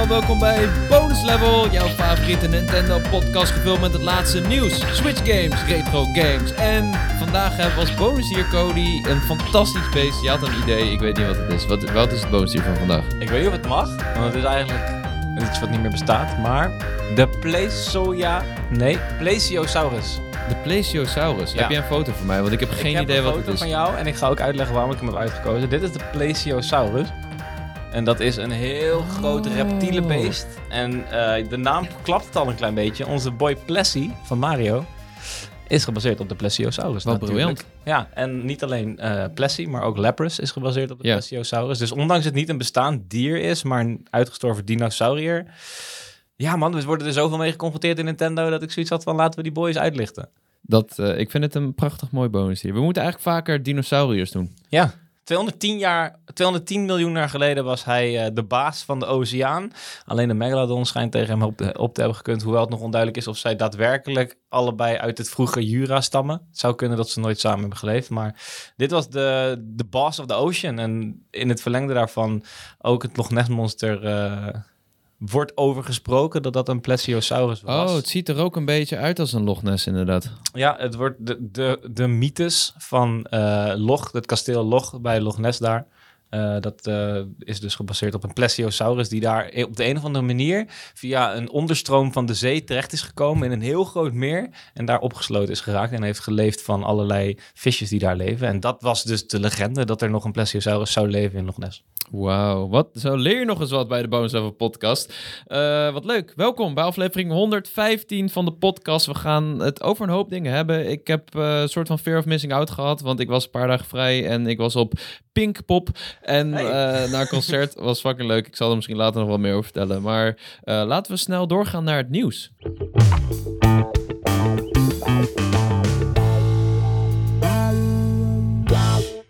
allemaal, welkom bij Bonus Level, jouw favoriete Nintendo podcast gevuld met het laatste nieuws, Switch games, retro games. En vandaag hebben we als bonus hier Cody een fantastisch beest. Je had een idee, ik weet niet wat het is. Wat, wat is het bonus hier van vandaag? Ik weet niet of het mag, want het is eigenlijk iets wat niet meer bestaat. Maar de Plesioja... Nee, Plesiosaurus. De Plesiosaurus. Ja. Heb jij een foto van mij? Want ik heb geen ik heb idee een wat foto het is. van jou en ik ga ook uitleggen waarom ik hem heb uitgekozen. Dit is de Plesiosaurus. En dat is een heel groot Oh. reptiele beest. En eh, de naam klapt het al een klein beetje. Onze boy Plessy van Mario is gebaseerd op de Plesiosaurus. Wat natuurlijk. briljant. Ja, en niet alleen eh Plessy, maar ook Lapras is gebaseerd op de Ja. Plesiosaurus. Dus ondanks het niet een bestaand dier is, maar een uitgestorven dinosaurier. Ja man, we worden er zoveel mee geconfronteerd in Nintendo dat ik zoiets had van laten we die boys uitlichten. Dat, eh, ik vind het een prachtig mooi bonus hier. We moeten eigenlijk vaker dinosauriërs doen. Ja, 210, jaar, 210 miljoen jaar geleden was hij eh, de baas van de oceaan. Alleen de Megalodon schijnt tegen hem op, te- hebben gekund. Hoewel het nog onduidelijk is of zij daadwerkelijk allebei uit het vroege Jura stammen. Het zou kunnen dat ze nooit samen hebben geleefd. Maar dit was de, de boss of the ocean. En in het verlengde daarvan ook het Loch Ness monster... eh, wordt over gesproken dat dat een Plesiosaurus was. Oh, het ziet er ook een beetje uit als een Loch Ness inderdaad. Ja, het wordt de, de, de mythes van eh Loch, het kasteel Loch bij Loch Ness daar. Eh, dat eh, is dus gebaseerd op een plesiosaurus die daar op de een of andere manier via een onderstroom van de zee terecht is gekomen in een heel groot meer en daar opgesloten is geraakt en heeft geleefd van allerlei visjes die daar leven. En dat was dus de legende dat er nog een plesiosaurus zou leven in Loch Ness. Wauw, wat zo leer je nog eens wat bij de Bonus Level podcast. Eh, wat leuk. Welkom bij aflevering 115 van de podcast. We gaan het over een hoop dingen hebben. Ik heb een soort van fear of missing out gehad, want ik was een paar dagen vrij en ik was op Pinkpop. En Hey. eh, naar concert was fucking leuk. Ik zal er misschien later nog wat meer over vertellen. Maar eh, laten we snel doorgaan naar het nieuws.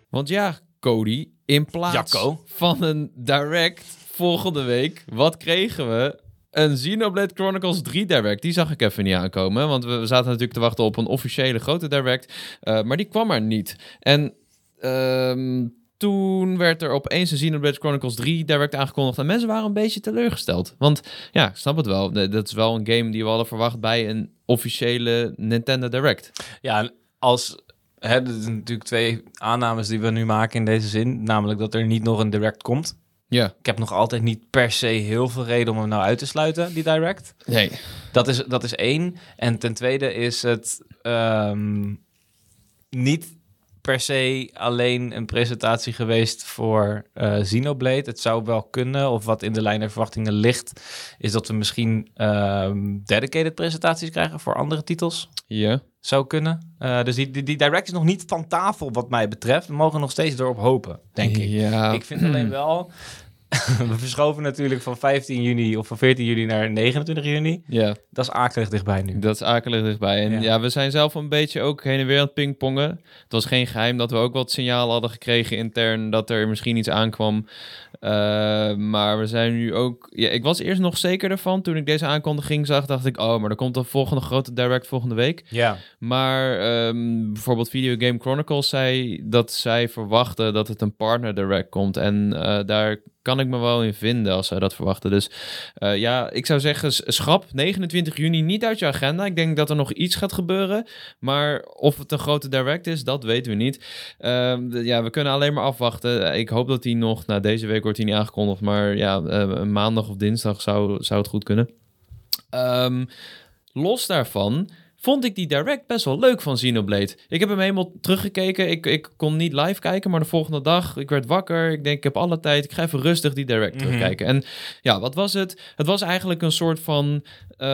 Want ja, Cody, in plaats Jacco. van een direct volgende week, wat kregen we? Een Xenoblade Chronicles 3 direct. Die zag ik even niet aankomen, want we zaten natuurlijk te wachten op een officiële grote direct, eh, maar die kwam er niet. En ehm, toen werd er opeens een Xenoblade Chronicles 3 direct aangekondigd en mensen waren een beetje teleurgesteld. Want ja, ik snap het wel. Dat is wel een game die we hadden verwacht bij een officiële Nintendo Direct. Ja, als. Hè, zijn natuurlijk twee aannames die we nu maken in deze zin. Namelijk dat er niet nog een direct komt. Ja, Ik heb nog altijd niet per se heel veel reden om hem nou uit te sluiten, die direct. nee. Dat is, dat is één. En ten tweede is het ehm, niet per se alleen een presentatie geweest voor eh Xenoblade. Het zou wel kunnen, of wat in de lijn der verwachtingen ligt, is dat we misschien ehm, dedicated presentaties krijgen voor andere titels. Ja. Zou kunnen. Eh, dus die, die, die direct is nog niet van tafel wat mij betreft. We mogen nog steeds erop hopen, denk ik. Ja. Ik vind alleen wel... we verschoven natuurlijk van 15 juni of van 14 juni naar 29 juni. Ja. Dat is akelig dichtbij nu. Dat is akelig dichtbij. En ja. Ja. we zijn zelf een beetje ook heen en weer aan het pingpongen. Het was geen geheim dat we ook wat signaal hadden gekregen intern dat er misschien iets aankwam. Eh, maar we zijn nu ook... Ja, ik was eerst nog zeker ervan. Toen ik deze aankondiging zag, dacht ik... Oh, maar er komt een volgende grote direct volgende week. Ja. Maar ehm, bijvoorbeeld Video Game Chronicles zei dat zij verwachten dat het een partner direct komt. En eh, daar kan ik me wel in vinden als zij dat verwachten. Dus eh, ja, ik zou zeggen, schrap 29 juni niet uit je agenda. Ik denk dat er nog iets gaat gebeuren. Maar of het een grote direct is, dat weten we niet. Ehm, ja, we kunnen alleen maar afwachten. Ik hoop dat hij nog, nou deze week wordt hij niet aangekondigd. Maar ja, eh, maandag of dinsdag zou, zou het goed kunnen. Ehm, los daarvan vond ik die direct best wel leuk van Xenoblade. Ik heb hem helemaal teruggekeken. Ik, ik kon niet live kijken, maar de volgende dag, ik werd wakker. Ik denk, ik heb alle tijd. Ik ga even rustig die direct Mhm. terugkijken. En ja, wat was het? Het was eigenlijk een soort van... eh,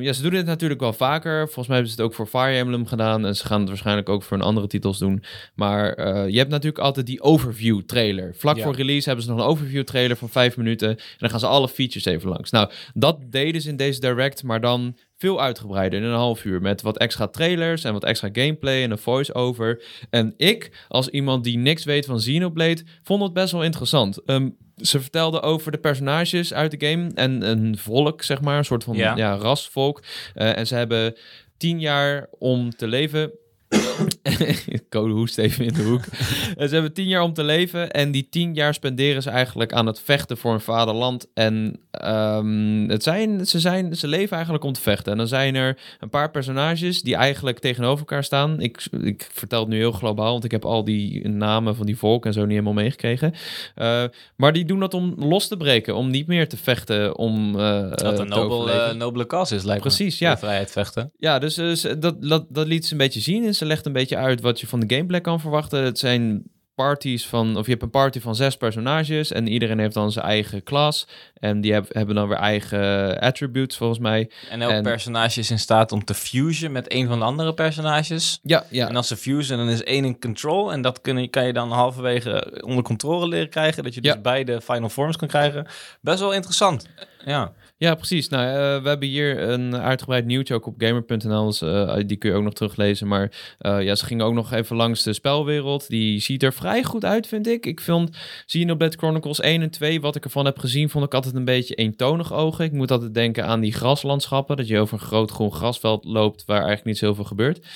ja, ze doen dit natuurlijk wel vaker. Volgens mij hebben ze het ook voor Fire Emblem gedaan. En ze gaan het waarschijnlijk ook voor een andere titels doen. Maar eh, je hebt natuurlijk altijd die overview trailer. Vlak Ja. voor release hebben ze nog een overview trailer van vijf minuten. En dan gaan ze alle features even langs. Nou, dat deden ze in deze direct, maar dan veel uitgebreider in een half uur. Met wat extra trailers en wat extra gameplay en een voice-over. En ik, als iemand die niks weet van Xenoblade, vond het best wel interessant. Ehm, ze vertelde over de personages uit de game en een volk, zeg maar, een soort van ja. Ja. rasvolk. Eh, en ze hebben tien jaar om te leven. Code hoest even in de hoek. ze hebben tien jaar om te leven. En die tien jaar spenderen ze eigenlijk aan het vechten voor hun vaderland. En um, het zijn, ze, zijn, ze leven eigenlijk om te vechten. En dan zijn er een paar personages die eigenlijk tegenover elkaar staan. Ik, ik vertel het nu heel globaal, want ik heb al die namen van die volk en zo niet helemaal meegekregen. Uh, maar die doen dat om los te breken. Om niet meer te vechten. Om, uh, dat een nobele, nobele kans is, lijkt Precies, me. ja. vrijheid vechten. Ja, dus, dat, dat, dat liet ze een beetje zien. En ze legt een beetje uit wat je van de gameplay kan verwachten. Het zijn parties van, of je hebt een party van zes personages en iedereen heeft dan zijn eigen klas. En die heb, hebben dan weer eigen attributes volgens mij. En elk personage is in staat om te fusen met een van de andere personages. Ja, ja. En als ze fusen, dan is één in control. En dat kun je, kan je dan halverwege onder controle leren krijgen. Dat je dus beide final forms kan krijgen. Best wel interessant. Ja. Ja, precies. Nou, uh, we hebben hier een uitgebreid nieuwtje ook op gamer.nl. Dus, uh, die kun je ook nog teruglezen. Maar uh, ja, ze gingen ook nog even langs de spelwereld. Die ziet er vrij goed uit, vind ik. Ik vond Xenoblade Chronicles 1 en 2, wat ik ervan heb gezien, vond ik altijd een beetje eentonig ogen. Ik moet altijd denken aan die graslandschappen. Dat je over een groot groen grasveld loopt waar eigenlijk niet zoveel gebeurt.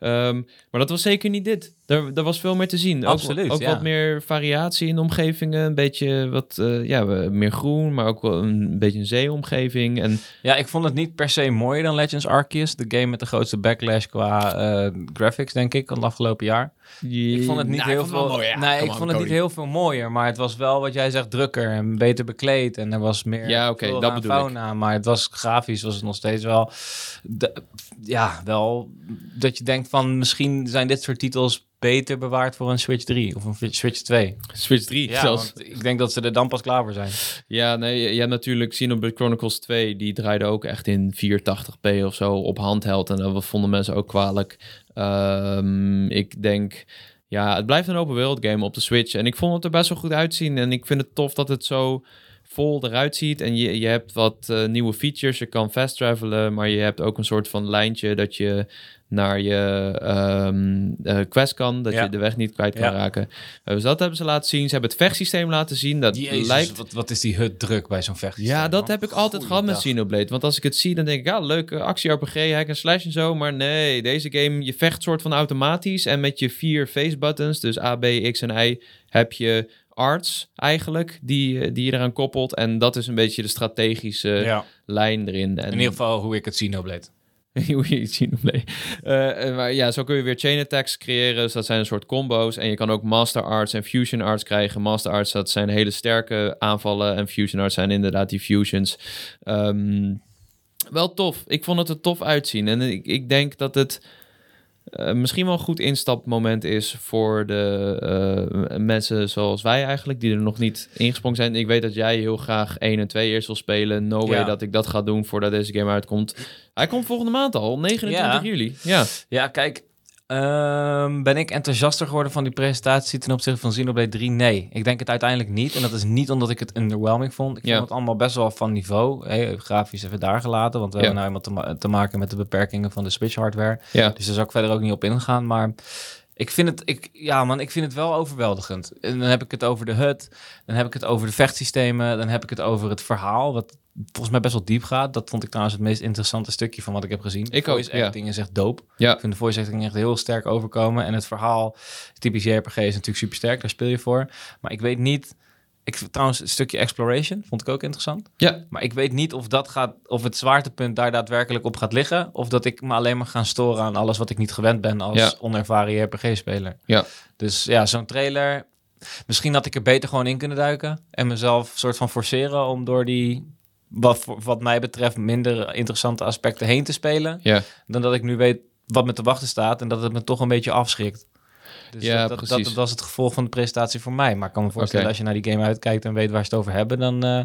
Um, maar dat was zeker niet dit. Er, er was veel meer te zien. Absoluut, Ook, ook ja. wat meer variatie in de omgevingen. Een beetje wat, uh, ja, meer groen, maar ook wel een beetje een zeeomgeving. En... Ja, ik vond het niet per se mooier dan Legends Arceus. De game met de grootste backlash qua uh, graphics, denk ik, van het afgelopen jaar. Ik vond het niet nou, heel veel. Mooi, ja. Nee, Come ik on, vond het niet heel veel mooier. Maar het was wel wat jij zegt, drukker en beter bekleed. En er was meer. Ja, oké, flora dat en bedoel fauna, Maar het was grafisch, was het nog steeds wel. De, ja, wel dat je denkt van misschien zijn dit soort titels beter bewaard voor een Switch 3 of een Switch 2. Switch 3 Ja, zelfs. want ik denk dat ze er dan pas klaar voor zijn. Ja, nee, je hebt natuurlijk Xenoblade Chronicles 2, die draaide ook echt in 480p of zo op handheld. En dat vonden mensen ook kwalijk. Um, ik denk, ja, het blijft een open wereld game op de Switch. En ik vond het er best wel goed uitzien. En ik vind het tof dat het zo vol eruit ziet. En je, je hebt wat uh, nieuwe features. Je kan fast travelen, maar je hebt ook een soort van lijntje dat je naar je um, uh, quest kan, dat Ja. je de weg niet kwijt kan Ja. raken. Uh, dus dat hebben ze laten zien. Ze hebben het vechtsysteem laten zien. Dat Jezus, lijkt wat, wat is die hut druk bij zo'n vecht? ja, dat heb ik altijd gehad met Xenoblade. Want als ik het zie, dan denk ik, ja, leuke actie-RPG, hack en slash en zo. Maar nee, deze game, je vecht soort van automatisch. En met je vier face buttons, dus A, B, X en Y, heb je arts eigenlijk, die, eh, die je eraan koppelt. En dat is een beetje de strategische Ja. lijn erin. En In ieder geval hoe ik het Xenoblade. hoe je Xenoblade. Eh, eh, maar ja, zo kun je weer chain attacks creëren. Dus dat zijn een soort combo's. En je kan ook master arts en fusion arts krijgen. Master arts, dat zijn hele sterke aanvallen. En fusion arts zijn inderdaad die fusions. Ehm, wel tof. Ik vond het er tof uitzien. En ik, ik denk dat het uh, misschien wel een goed instapmoment is voor de uh, mensen zoals wij eigenlijk, die er nog niet ingesprongen zijn. Ik weet dat jij heel graag 1 en 2 eerst wil spelen. No way Ja. dat ik dat ga doen voordat deze game uitkomt. Hij komt volgende maand al, op 29 Ja. juli. Ja. Ja, kijk. Ehm, ben ik enthousiaster geworden van die presentatie ten opzichte van Xenoblade 3? Nee, ik denk het uiteindelijk niet. En dat is niet omdat ik het underwhelming vond. Ik Ja. vond het allemaal best wel van niveau. Hey, grafisch even daar gelaten, want we Ja. hebben nou eenmaal te, ma- te maken met de beperkingen van de Switch hardware. Ja. Dus daar zou ik verder ook niet op ingaan. Maar ik vind het, ik, ja man, ik vind het wel overweldigend. En dan heb ik het over de HUD, dan heb ik het over de vechtsystemen, dan heb ik het over het verhaal, wat volgens mij best wel diep gaat. Dat vond ik trouwens het meest interessante stukje van wat ik heb gezien. Ik ook, Voice ja. acting is echt dope. Ja. Ik vind de voice acting echt heel sterk overkomen. En het verhaal, typisch JRPG, is natuurlijk super sterk. Daar speel je voor. Maar ik weet niet... Ik, trouwens, het stukje exploration vond ik ook interessant. Ja. Maar ik weet niet of dat gaat, of het zwaartepunt daar daadwerkelijk op gaat liggen. Of dat ik me alleen maar ga storen aan alles wat ik niet gewend ben als Ja. onervaren JRPG-speler. Ja. Dus ja, zo'n trailer. Misschien had ik er beter gewoon in kunnen duiken. En mezelf soort van forceren om door die, wat, voor- wat mij betreft, minder interessante aspecten heen te spelen. Ja. Dan dat ik nu weet wat me te wachten staat en dat het me toch een beetje afschrikt. Dus Ja, dat, dat, precies. dat was het gevolg van de presentatie voor mij. Maar ik kan me voorstellen, als je naar die game uitkijkt en weet waar ze het over hebben, dan, eh,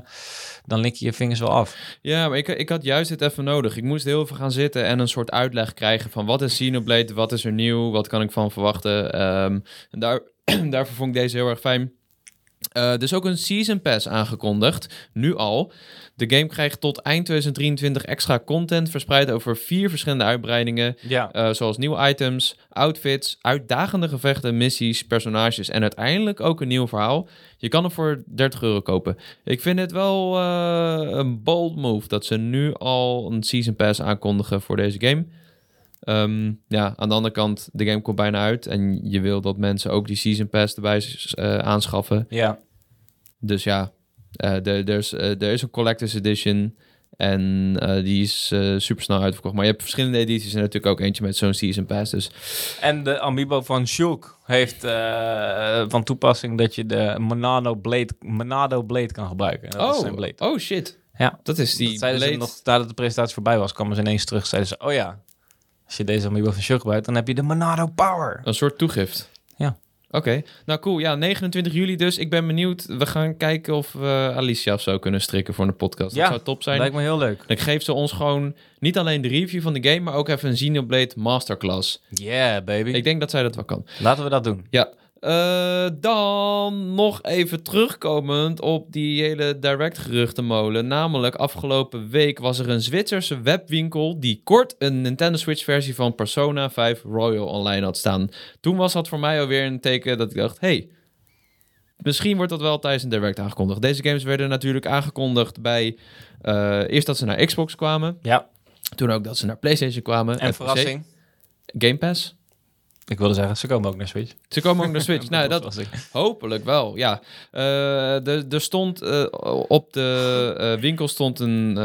dan lik je je vingers wel af. Ja, maar ik, ik had juist dit even nodig. Ik moest heel even gaan zitten en een soort uitleg krijgen van wat is Xenoblade, wat is er nieuw, wat kan ik van verwachten. Ehm, en daar, daarvoor vond ik deze heel erg fijn. Er is ook een Season Pass aangekondigd, nu al. De game krijgt tot eind 2023 extra content verspreid over vier verschillende uitbreidingen. Ja. eh, zoals nieuwe items, outfits, uitdagende gevechten, missies, personages en uiteindelijk ook een nieuw verhaal. Je kan hem voor 30 euro kopen. Ik vind het wel eh, een bold move dat ze nu al een Season Pass aankondigen voor deze game. Ehm, ja, aan de andere kant, de game komt bijna uit. En je wil dat mensen ook die Season Pass erbij eh, aanschaffen. Ja. Dus ja, er er is, eh, is een Collector's Edition. En eh, die is eh, super snel uitverkocht. Maar je hebt verschillende edities. En natuurlijk ook eentje met zo'n Season Pass. Dus En de Amiibo van Shulk heeft eh, van toepassing dat je de Monado Blade, Monado Blade kan gebruiken. En Dat is zijn blade. oh shit. Ja. Dat is die dat zeiden ze blade. nog nadat de presentatie voorbij was, kwamen ze ineens terug. Zeiden ze, oh ja, als je deze Amiibo van Shulk gebruikt, dan heb je de Monado Power. Een soort toegift. Ja. Oké, nou cool. Ja, 29 juli dus. Ik ben benieuwd. We gaan kijken of we Alicia of zo kunnen strikken voor een podcast. Ja, dat zou top zijn. Lijkt me heel leuk. Dan geeft ze ons gewoon niet alleen de review van de game, maar ook even een Xenoblade Masterclass. Yeah, baby. Ik denk dat zij dat wel kan. Laten we dat doen. Ja. Eh, dan nog even terugkomend op die hele direct geruchtenmolen. Namelijk afgelopen week was er een Zwitserse webwinkel die kort een Nintendo Switch versie van Persona 5 Royal online had staan. Toen was dat voor mij alweer een teken dat ik dacht, hey, misschien wordt dat wel tijdens een direct aangekondigd. Deze games werden natuurlijk aangekondigd bij, eh, eerst dat ze naar Xbox kwamen, Ja, toen ook dat ze naar PlayStation kwamen. en PC. verrassing. Game Pass. Ik wilde zeggen, ze komen ook naar Switch. Ze komen ook naar Switch. nou, dat. Hopelijk wel, ja. Eh, er, stond eh, op de eh, winkel stond een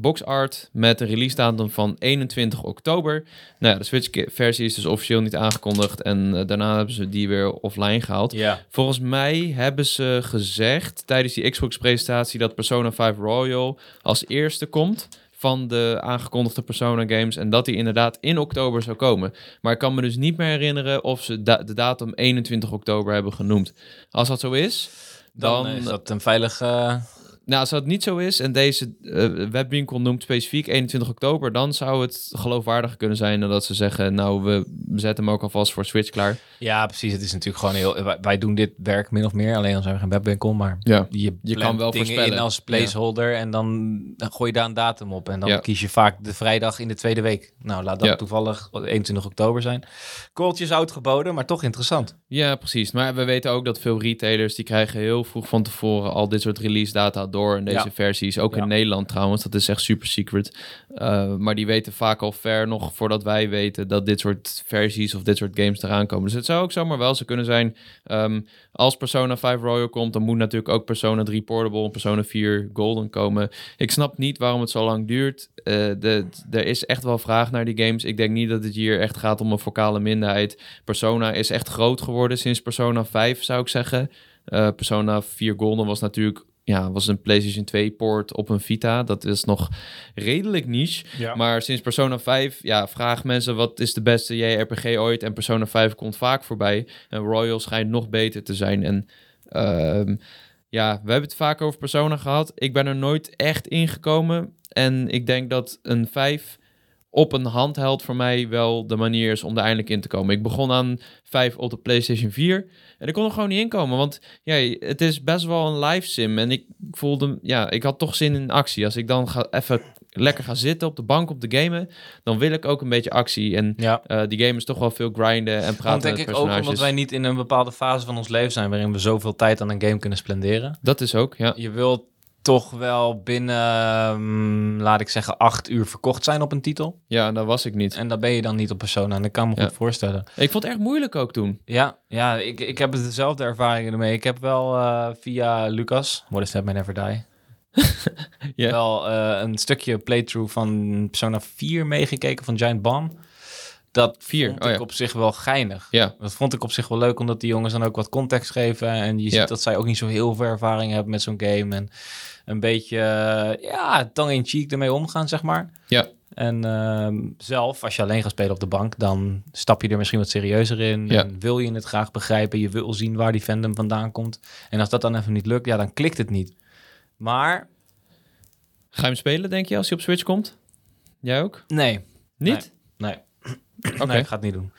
box art met een release datum van 21 oktober. Nou ja, de Switch-versie is dus officieel niet aangekondigd en daarna hebben ze die weer offline gehaald. Ja. Volgens mij hebben ze gezegd tijdens die Xbox-presentatie dat Persona 5 Royal als eerste komt van de aangekondigde Persona games en dat die inderdaad in oktober zou komen. Maar ik kan me dus niet meer herinneren of ze da- de datum 21 oktober hebben genoemd. Als dat zo is, Dan, dan, is dat een veilige... nou, als dat niet zo is en deze eh, webwinkel noemt specifiek 21 oktober, dan zou het geloofwaardiger kunnen zijn dan dat ze zeggen, nou, we zetten hem ook alvast voor Switch klaar. Ja, precies. Het is natuurlijk gewoon heel... Wij, wij doen dit werk min of meer, alleen dan zijn we geen webwinkel, maar... Ja. Je, Je kan wel dingen voorspellen. in als placeholder en dan, dan gooi je daar een datum op. En dan Ja. kies je vaak de vrijdag in de tweede week. Nou, laat dat toevallig 21 oktober zijn. Kooltjes uitgeboden, maar toch interessant. Ja, precies. Maar we weten ook dat veel retailers die krijgen heel vroeg van tevoren al dit soort release data door in deze Ja. versies. Ook Ja. in Nederland trouwens. Dat is echt super secret. Uh, maar die weten vaak al ver nog voordat wij weten dat dit soort versies of dit soort games eraan komen. Dus het zou ook zomaar wel zo kunnen zijn. ehm, als Persona 5 Royal komt, dan moet natuurlijk ook Persona 3 Portable en Persona 4 Golden komen. Ik snap niet waarom het zo lang duurt. Eh, de, er is echt wel vraag naar die games. Ik denk niet dat het hier echt gaat om een vocale minderheid. Persona is echt groot geworden sinds Persona 5, zou ik zeggen. Eh, Persona 4 Golden was natuurlijk ja, was een PlayStation 2 port op een Vita. Dat is nog redelijk niche. Ja. Maar sinds Persona 5, ja, vraag mensen wat is de beste JRPG ooit. En Persona 5 komt vaak voorbij. En Royal schijnt nog beter te zijn. En ehm, ja, we hebben het vaak over Persona gehad. Ik ben er nooit echt ingekomen. En ik denk dat een 5 op een handheld voor mij wel de manier is om er eindelijk in te komen. Ik begon aan 5 op de PlayStation 4 en ik kon er gewoon niet inkomen, want ja, het is best wel een live sim en ik voelde, ja, ik had toch zin in actie. Als ik dan ga even lekker ga zitten op de bank op de gamen, dan wil ik ook een beetje actie en Ja. eh, die game is toch wel veel grinden en praten denk met ik ook omdat wij niet in een bepaalde fase van ons leven zijn... waarin we zoveel tijd aan een game kunnen spenderen. Dat is ook, ja. Je wilt toch wel binnen, mm, laat ik zeggen, acht uur verkocht zijn op een titel. Ja, dat was ik niet. En daar ben je dan niet op Persona. En dat kan me Ja. goed voorstellen. Ik vond het erg moeilijk ook toen. Ja, ja ik, ik heb dezelfde ervaringen ermee. Ik heb wel eh, via Lucas, What is That Never Die... Wel eh, een stukje playthrough van Persona 4 meegekeken van Giant Bomb. Dat Vier, vond oh ik ja. op zich wel geinig. Ja, Dat vond ik op zich wel leuk, omdat die jongens dan ook wat context geven. En je ziet dat zij ook niet zo heel veel ervaring hebben met zo'n game. En een beetje, eh, ja, tong in cheek ermee omgaan, zeg maar. ja, En ehm, zelf, als je alleen gaat spelen op de bank, dan stap je er misschien wat serieuzer in. Ja. En wil je het graag begrijpen. Je wil zien waar die fandom vandaan komt. En als dat dan even niet lukt, ja, dan klikt het niet. Maar Ga je hem spelen, denk je, als hij op Switch komt? Jij ook? nee, Niet? nee. Oké. Nee, ik ga het niet doen.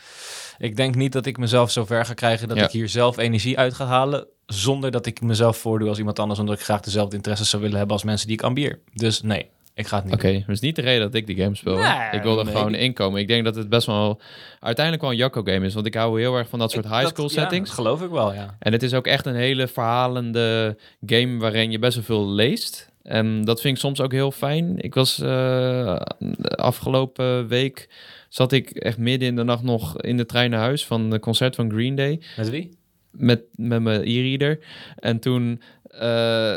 Ik denk niet dat ik mezelf zo ver ga krijgen dat Ja. ik hier zelf energie uit ga halen. Zonder dat ik mezelf voordoe als iemand anders. Omdat ik graag dezelfde interesses zou willen hebben als mensen die ik ambieer. Dus nee, ik ga het niet Oké, maar dat is niet de reden dat ik die game speel. Nee, ik wil er nee. gewoon inkomen. Ik denk dat het best wel uiteindelijk wel een Jacko game is. Want ik hou heel erg van dat soort high school Dat- ja, settings. dat geloof ik wel, ja. En het is ook echt een hele verhalende game waarin je best wel veel leest. En dat vind ik soms ook heel fijn. Ik was uh, afgelopen week zat ik echt midden in de nacht nog in de trein naar huis van het concert van Green Day. Met wie? Met, met mijn e-reader. En toen uh,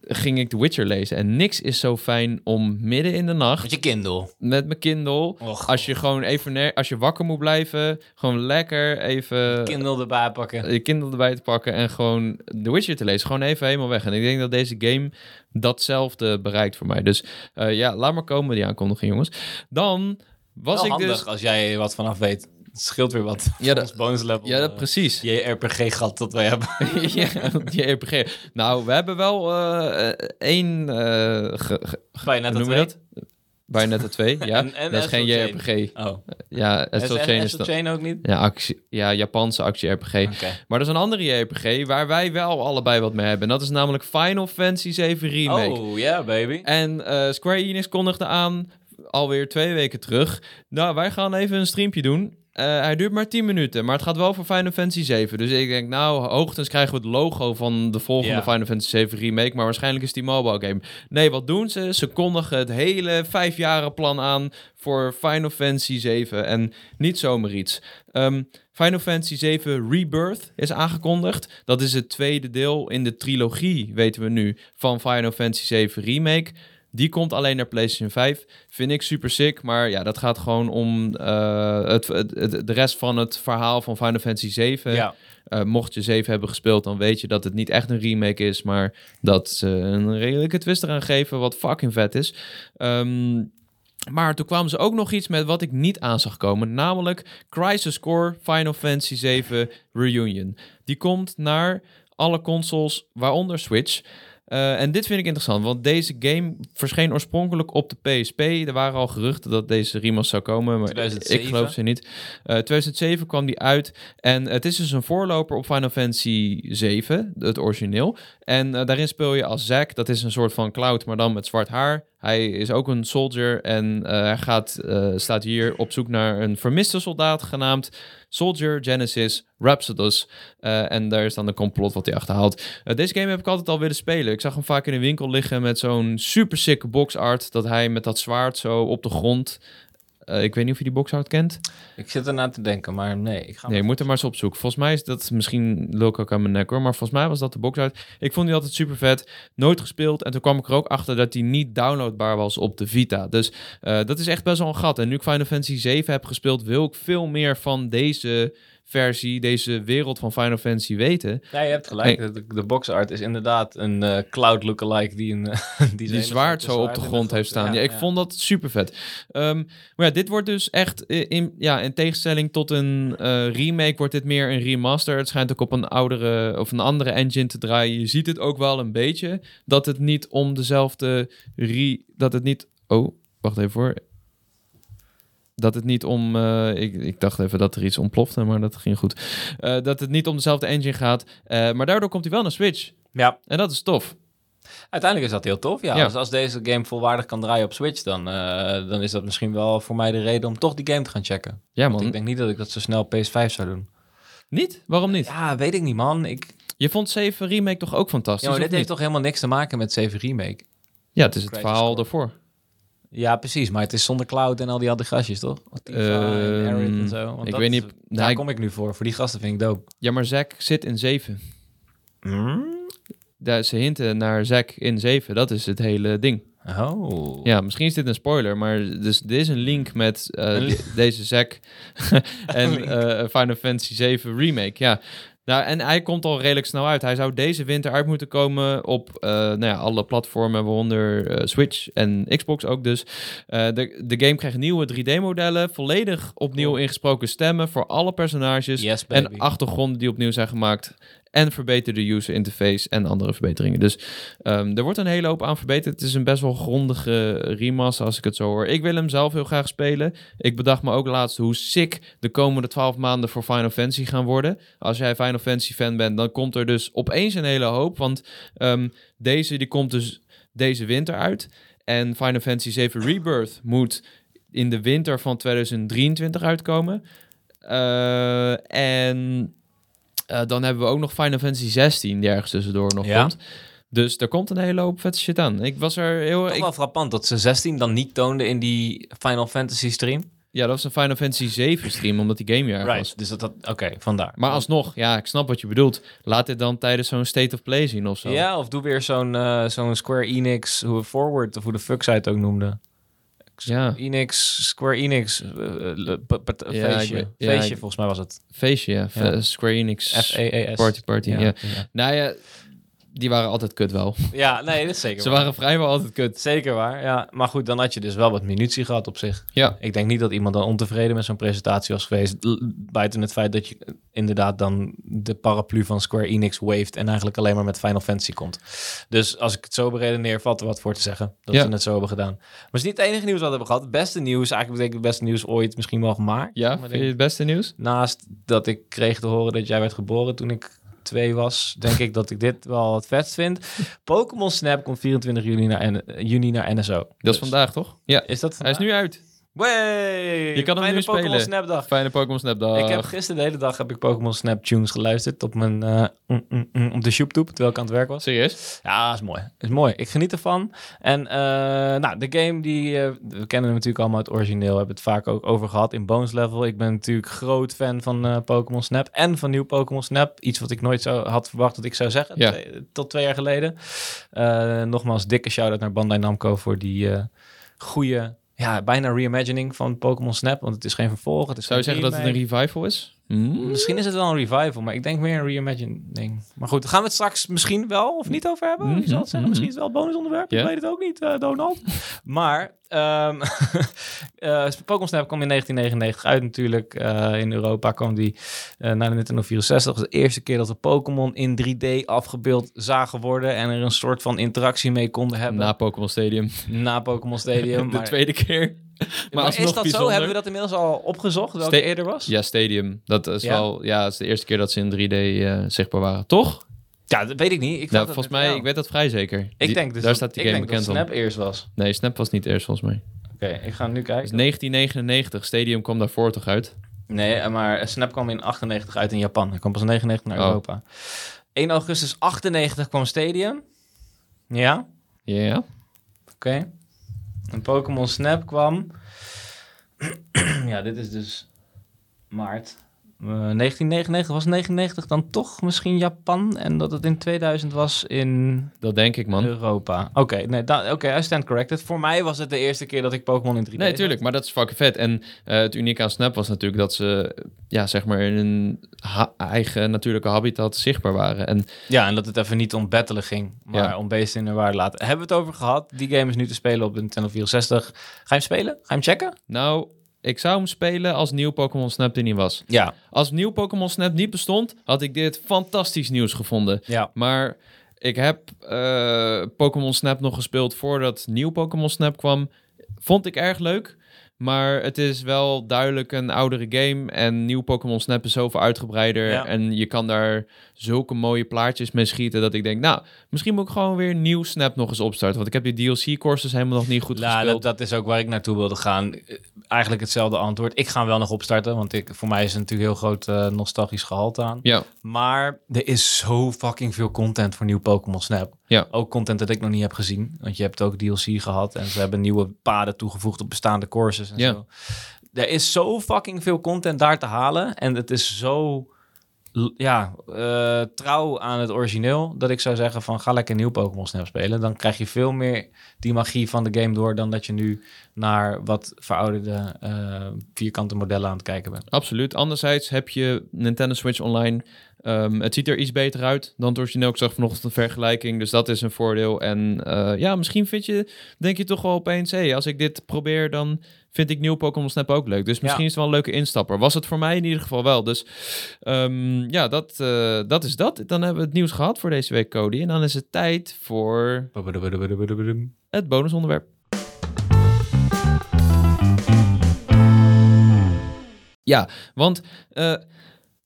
ging ik The Witcher lezen. En niks is zo fijn om midden in de nacht... Met je Kindle. Met mijn Kindle. Och, als je gewoon even... Als je wakker moet blijven, gewoon lekker even... Kindle erbij pakken. Je Kindle erbij te pakken en gewoon The Witcher te lezen. Gewoon even helemaal weg. En ik denk dat deze game datzelfde bereikt voor mij. Dus uh, ja, laat maar komen die aankondiging, jongens. Dan was Wel ik handig dus... als jij wat vanaf weet. Het scheelt weer wat. Ja, dat bonus level. Ja, dat, precies. Je RPG-gat dat wij hebben. ja, je RPG. Nou, we hebben wel uh, één... Uh, noem je dat? Bayonetta 2, ja. en, en dat is geen JRPG. Oh. Ja, Astral Chain is dat. Chain ook niet? Ja, actie, ja Japanse actie-RPG. Okay. Maar er is een andere JRPG waar wij wel allebei wat mee hebben. En dat is namelijk Final Fantasy 7 Remake. Oh, ja, yeah, baby. En uh, Square Enix kondigde aan, alweer twee weken terug... Nou, wij gaan even een streampje doen. Uh, hij duurt maar 10 minuten, maar het gaat wel voor Final Fantasy 7. Dus ik denk, nou, hoogtens krijgen we het logo van de volgende. Final Fantasy 7 remake. Maar waarschijnlijk is die mobile game. Nee, wat doen ze? Ze kondigen het hele vijfjaren plan aan voor Final Fantasy 7. En niet zomaar iets. Ehm, Final Fantasy 7 Rebirth is aangekondigd. Dat is het tweede deel in de trilogie, weten we nu, van Final Fantasy 7 Remake. Die komt alleen naar PlayStation 5. Vind ik super sick. Maar ja, dat gaat gewoon om uh, het, het, het, de rest van het verhaal van Final Fantasy 7. Ja. Uh, mocht je 7 hebben gespeeld, dan weet je dat het niet echt een remake is. Maar dat ze een redelijke twist eraan geven, wat fucking vet is. Um, maar toen kwamen ze ook nog iets met wat ik niet aan zag komen. Namelijk Crisis Core Final Fantasy 7 Reunion. Die komt naar alle consoles, waaronder Switch. Uh, en dit vind ik interessant, want deze game verscheen oorspronkelijk op de PSP. Er waren al geruchten dat deze remaster zou komen, maar 2007. ik geloof ze niet. Uh, 2007 kwam die uit en het is dus een voorloper op Final Fantasy 7, het origineel. En uh, daarin speel je als Zack, dat is een soort van Cloud, maar dan met zwart haar. Hij is ook een soldier en eh, hij gaat, staat hier op zoek naar een vermiste soldaat genaamd Soldier Genesis Rhapsodus. Uh, en daar is dan de complot wat hij achterhaalt. Deze game heb ik altijd al willen spelen. Ik zag hem vaak in de winkel liggen met zo'n super sick boxart. Dat hij met dat zwaard zo op de grond. Uh, ik weet niet of je die boxart kent. Ik zit ernaar te denken, maar nee. Ik ga nee, je moet er maar eens opzoeken. Volgens mij is dat misschien ook aan mijn nek hoor. Maar volgens mij was dat de boxart. Ik vond die altijd super vet. Nooit gespeeld. En toen kwam ik er ook achter dat die niet downloadbaar was op de Vita. Dus uh, dat is echt best wel een gat. En nu ik Final Fantasy 7 heb gespeeld, wil ik veel meer van deze versie, deze wereld van Final Fantasy weten. Ja, je hebt gelijk. De, de boxart is inderdaad een uh, cloud lookalike die een die, die zwaard zo op de grond heeft staan. Ja, ja ik ja. vond dat super vet. Um, maar ja, dit wordt dus echt in, ja, in tegenstelling tot een uh, remake wordt dit meer een remaster. Het schijnt ook op een oudere of een andere engine te draaien. Je ziet het ook wel een beetje dat het niet om dezelfde re, dat het niet. Oh, wacht even voor dat het niet om. Uh, ik, ik, dacht even dat er iets ontplofte, maar dat ging goed. Uh, dat het niet om dezelfde engine gaat. Uh, maar daardoor komt hij wel naar Switch. Ja. En dat is tof. Uiteindelijk is dat heel tof. Ja, ja. Als, als, deze game volwaardig kan draaien op Switch, dan, dan is dat misschien wel voor mij de reden om toch die game te gaan checken. Ja, man. Want ik denk niet dat ik dat zo snel op PS5 zou doen. Niet? Waarom niet? Ja, weet ik niet, man. Ik... Je vond 7 Remake toch ook fantastisch? Ja, maar dit heeft toch helemaal niks te maken met 7 Remake? Ja, het is het verhaal daarvoor. Ja, precies. Maar het is zonder cloud en al die andere gastjes, toch? Uh, en Arid en zo. Want ik weet niet. Daar nou, kom ik nu voor. Voor die gasten vind ik dope. Ja, maar Zack zit in 7. Mm? Daar, ze hinten naar Zack in 7. Dat is het hele ding. Oh. Ja, misschien is dit een spoiler, maar dus, dit is een link met uh, de, deze Zack en uh, Final Fantasy 7 Remake. Ja, nou, en hij komt al redelijk snel uit. Hij zou deze winter uit moeten komen op uh, nou ja, alle platformen, waaronder uh, Switch en Xbox ook dus. Uh, de, de game krijgt nieuwe 3D-modellen, volledig opnieuw ingesproken stemmen voor alle personages Yes, en achtergronden die opnieuw zijn gemaakt. En verbeterde user interface en andere verbeteringen. Dus um, er wordt een hele hoop aan verbeterd. Het is een best wel grondige remaster als ik het zo hoor. Ik wil hem zelf heel graag spelen. Ik bedacht me ook laatst hoe sick de komende 12 maanden voor Final Fantasy gaan worden. Als jij Final Fantasy fan bent, dan komt er dus opeens een hele hoop. Want um, deze die komt dus deze winter uit. En Final Fantasy 7 Rebirth moet in de winter van 2023 uitkomen. Uh, en... Uh, dan hebben we ook nog Final Fantasy 16 die ergens tussendoor nog Ja? komt. Dus daar komt een hele hoop vette shit aan. Ik was er heel... Toch Ik, wel frappant dat ze 16 dan niet toonden in die Final Fantasy stream. ja, dat was een Final Fantasy 7 stream, omdat die gamejaar was. Dus dat, dat oké, vandaar. Maar alsnog, ja, ik snap wat je bedoelt. Laat dit dan tijdens zo'n State of Play zien of zo. Ja, of doe weer zo'n eh, zo'n Square Enix, hoe we Forward, of hoe de fuck zij het ook noemde. Ja, Enix, Square Enix, Ja, feestje. ja, feestje, volgens mij was het. feestje, ja. Square Enix F-E-E-S. Party Party, ja. ja. Nou ja, die waren altijd kut wel. Ja, nee, dat is zeker Ze waar. waren vrijwel altijd kut. Zeker waar, ja. Maar goed, dan had je dus wel wat munitie gehad op zich. Ja, Ik denk niet dat iemand dan ontevreden met zo'n presentatie was geweest. Buiten het feit dat je eh, inderdaad dan de paraplu van Square Enix waved en eigenlijk alleen maar met Final Fantasy komt. Dus als ik het zo beredeneer, valt er wat voor te zeggen dat Ja. ze het zo hebben gedaan. Maar het is niet het enige nieuws wat we hebben gehad. Het beste nieuws, eigenlijk betekent het beste nieuws ooit misschien wel gemaakt. ja Maar vind je het beste nieuws? Naast dat ik kreeg te horen dat jij werd geboren toen ik twee was, denk ik dat ik dit wel het vetst vind. Pokémon Snap komt 24 juni naar, N- juni naar NSO. Dat Dus- is vandaag, toch? Ja. Is dat Hij is nu uit. Je kan hem Fijne nu Pokémon spelen. Snap dag. Fijne Pokémon Snap dag. Ik heb gisteren de hele dag heb ik Pokémon Snap tunes geluisterd op mijn eh, mm, mm, mm, op de YouTube terwijl ik aan het werk was. Serieus? Ja, is mooi. Is mooi. Ik geniet ervan. En eh, nou, de game die eh, we kennen hem natuurlijk allemaal het origineel, hebben het vaak ook over gehad in Bones Level. Ik ben natuurlijk groot fan van Pokémon Snap en van nieuw Pokémon Snap. Iets wat ik nooit zo had verwacht dat ik zou zeggen. Ja. Twee- tot twee jaar geleden. Nogmaals dikke shout-out naar Bandai Namco voor die goede, ja, bijna reimagining van Pokémon Snap, want het is geen vervolg. Het is Zou je zeggen dat het een revival is? Hmm? Misschien is het wel een revival, maar ik denk meer een reimagining. Maar goed, gaan we het straks misschien wel of niet over hebben? Wie zal het zeggen? Mhm, Misschien is het wel een bonusonderwerp. Ja. Ik weet het ook niet, eh, Donald. maar ehm eh, Pokémon Snap kwam in 1999 uit natuurlijk. Eh, in Europa kwam die naar de Nintendo 64. Dat was de eerste keer dat we Pokémon in 3D afgebeeld zagen worden. En er een soort van interactie mee konden hebben. Na Pokémon Stadium. Na Pokémon Stadium. de maar, tweede keer. Maar is dat zo? Hebben we dat inmiddels al opgezocht? Welke Sta- eerder was? Ja, Stadium. Dat is Ja? wel... Ja, het is de eerste keer dat ze in 3D eh, zichtbaar waren. Toch? Ja, dat weet ik niet. Ik Nou, volgens mij... wel. Ik weet dat vrij zeker. Ik Die- denk dus Daar dat- staat die ik game bekend om. Snap eerst was. Nee, Snap was niet eerst volgens mij. Oké, ik ga nu kijken. Dus 1999. Stadium kwam daarvoor toch uit? Nee, eh, maar Snap kwam in 98 uit in Japan. Hij kwam pas in 99 naar Oh. Europa. 1 augustus 98 kwam Stadium. Ja, Ja. oké. En Pokémon Snap kwam... ja, dit is dus maart. Eh, 1999 was 99 dan toch misschien Japan en dat het in 2000 was in Dat denk ik, man. Europa. Oké, nee, da- oké, I stand corrected. Voor mij was het de eerste keer dat ik Pokémon in 3D Nee, tuurlijk, maar dat is fucking vet. En eh, het unieke aan Snap was natuurlijk dat ze, ja, zeg maar, in een ha- eigen natuurlijke habitat zichtbaar waren. En Ja, en dat het even niet om battelen ging, maar Ja. om beesten in de waarde laten. Hebben we het over gehad? Die game is nu te spelen op de Nintendo 64. Ga je hem spelen? Ga je hem checken? nou, ik zou hem spelen als nieuw Pokémon Snap er niet was. Ja. Als nieuw Pokémon Snap niet bestond, had ik dit fantastisch nieuws gevonden. Ja. Maar ik heb eh, Pokémon Snap nog gespeeld voordat nieuw Pokémon Snap kwam. Vond ik erg leuk. Maar het is wel duidelijk een oudere game. En nieuw Pokémon Snap is zoveel uitgebreider. Ja. En je kan daar zulke mooie plaatjes mee schieten. Dat ik denk, nou, misschien moet ik gewoon weer nieuw Snap nog eens opstarten. Want ik heb die DLC-courses helemaal nog niet goed Nou, gespeeld. dat, dat is ook waar ik naartoe wilde gaan. Eh, Eigenlijk hetzelfde antwoord. Ik ga hem wel nog opstarten, want ik, voor mij is er natuurlijk heel groot eh, nostalgisch gehalte aan. Ja, Maar er is zo fucking veel content voor nieuw Pokémon Snap. Ja. Ook content dat ik nog niet heb gezien. Want je hebt ook DLC gehad en ze hebben nieuwe paden toegevoegd op bestaande courses en Ja. zo. Er is zo fucking veel content daar te halen. En het is zo ja, eh, trouw aan het origineel. Dat ik zou zeggen van ga lekker nieuw Pokémon Snap spelen. Dan krijg je veel meer die magie van de game door. Dan dat je nu naar wat verouderde eh, vierkante modellen aan het kijken bent. absoluut. Anderzijds heb je Nintendo Switch Online. Ehm, het ziet er iets beter uit dan het origineel. Ik zag vanochtend een vergelijking, dus dat is een voordeel. En eh, ja, misschien vind je, denk je toch wel opeens... hé, als ik dit probeer, dan vind ik nieuw Pokémon Snap ook leuk. Dus misschien Ja. is het wel een leuke instapper. Was het voor mij in ieder geval wel. Dus ehm, ja, dat, eh, dat is dat. Dan hebben we het nieuws gehad voor deze week, Cody. En dan is het tijd voor het bonusonderwerp. Ja, want eh,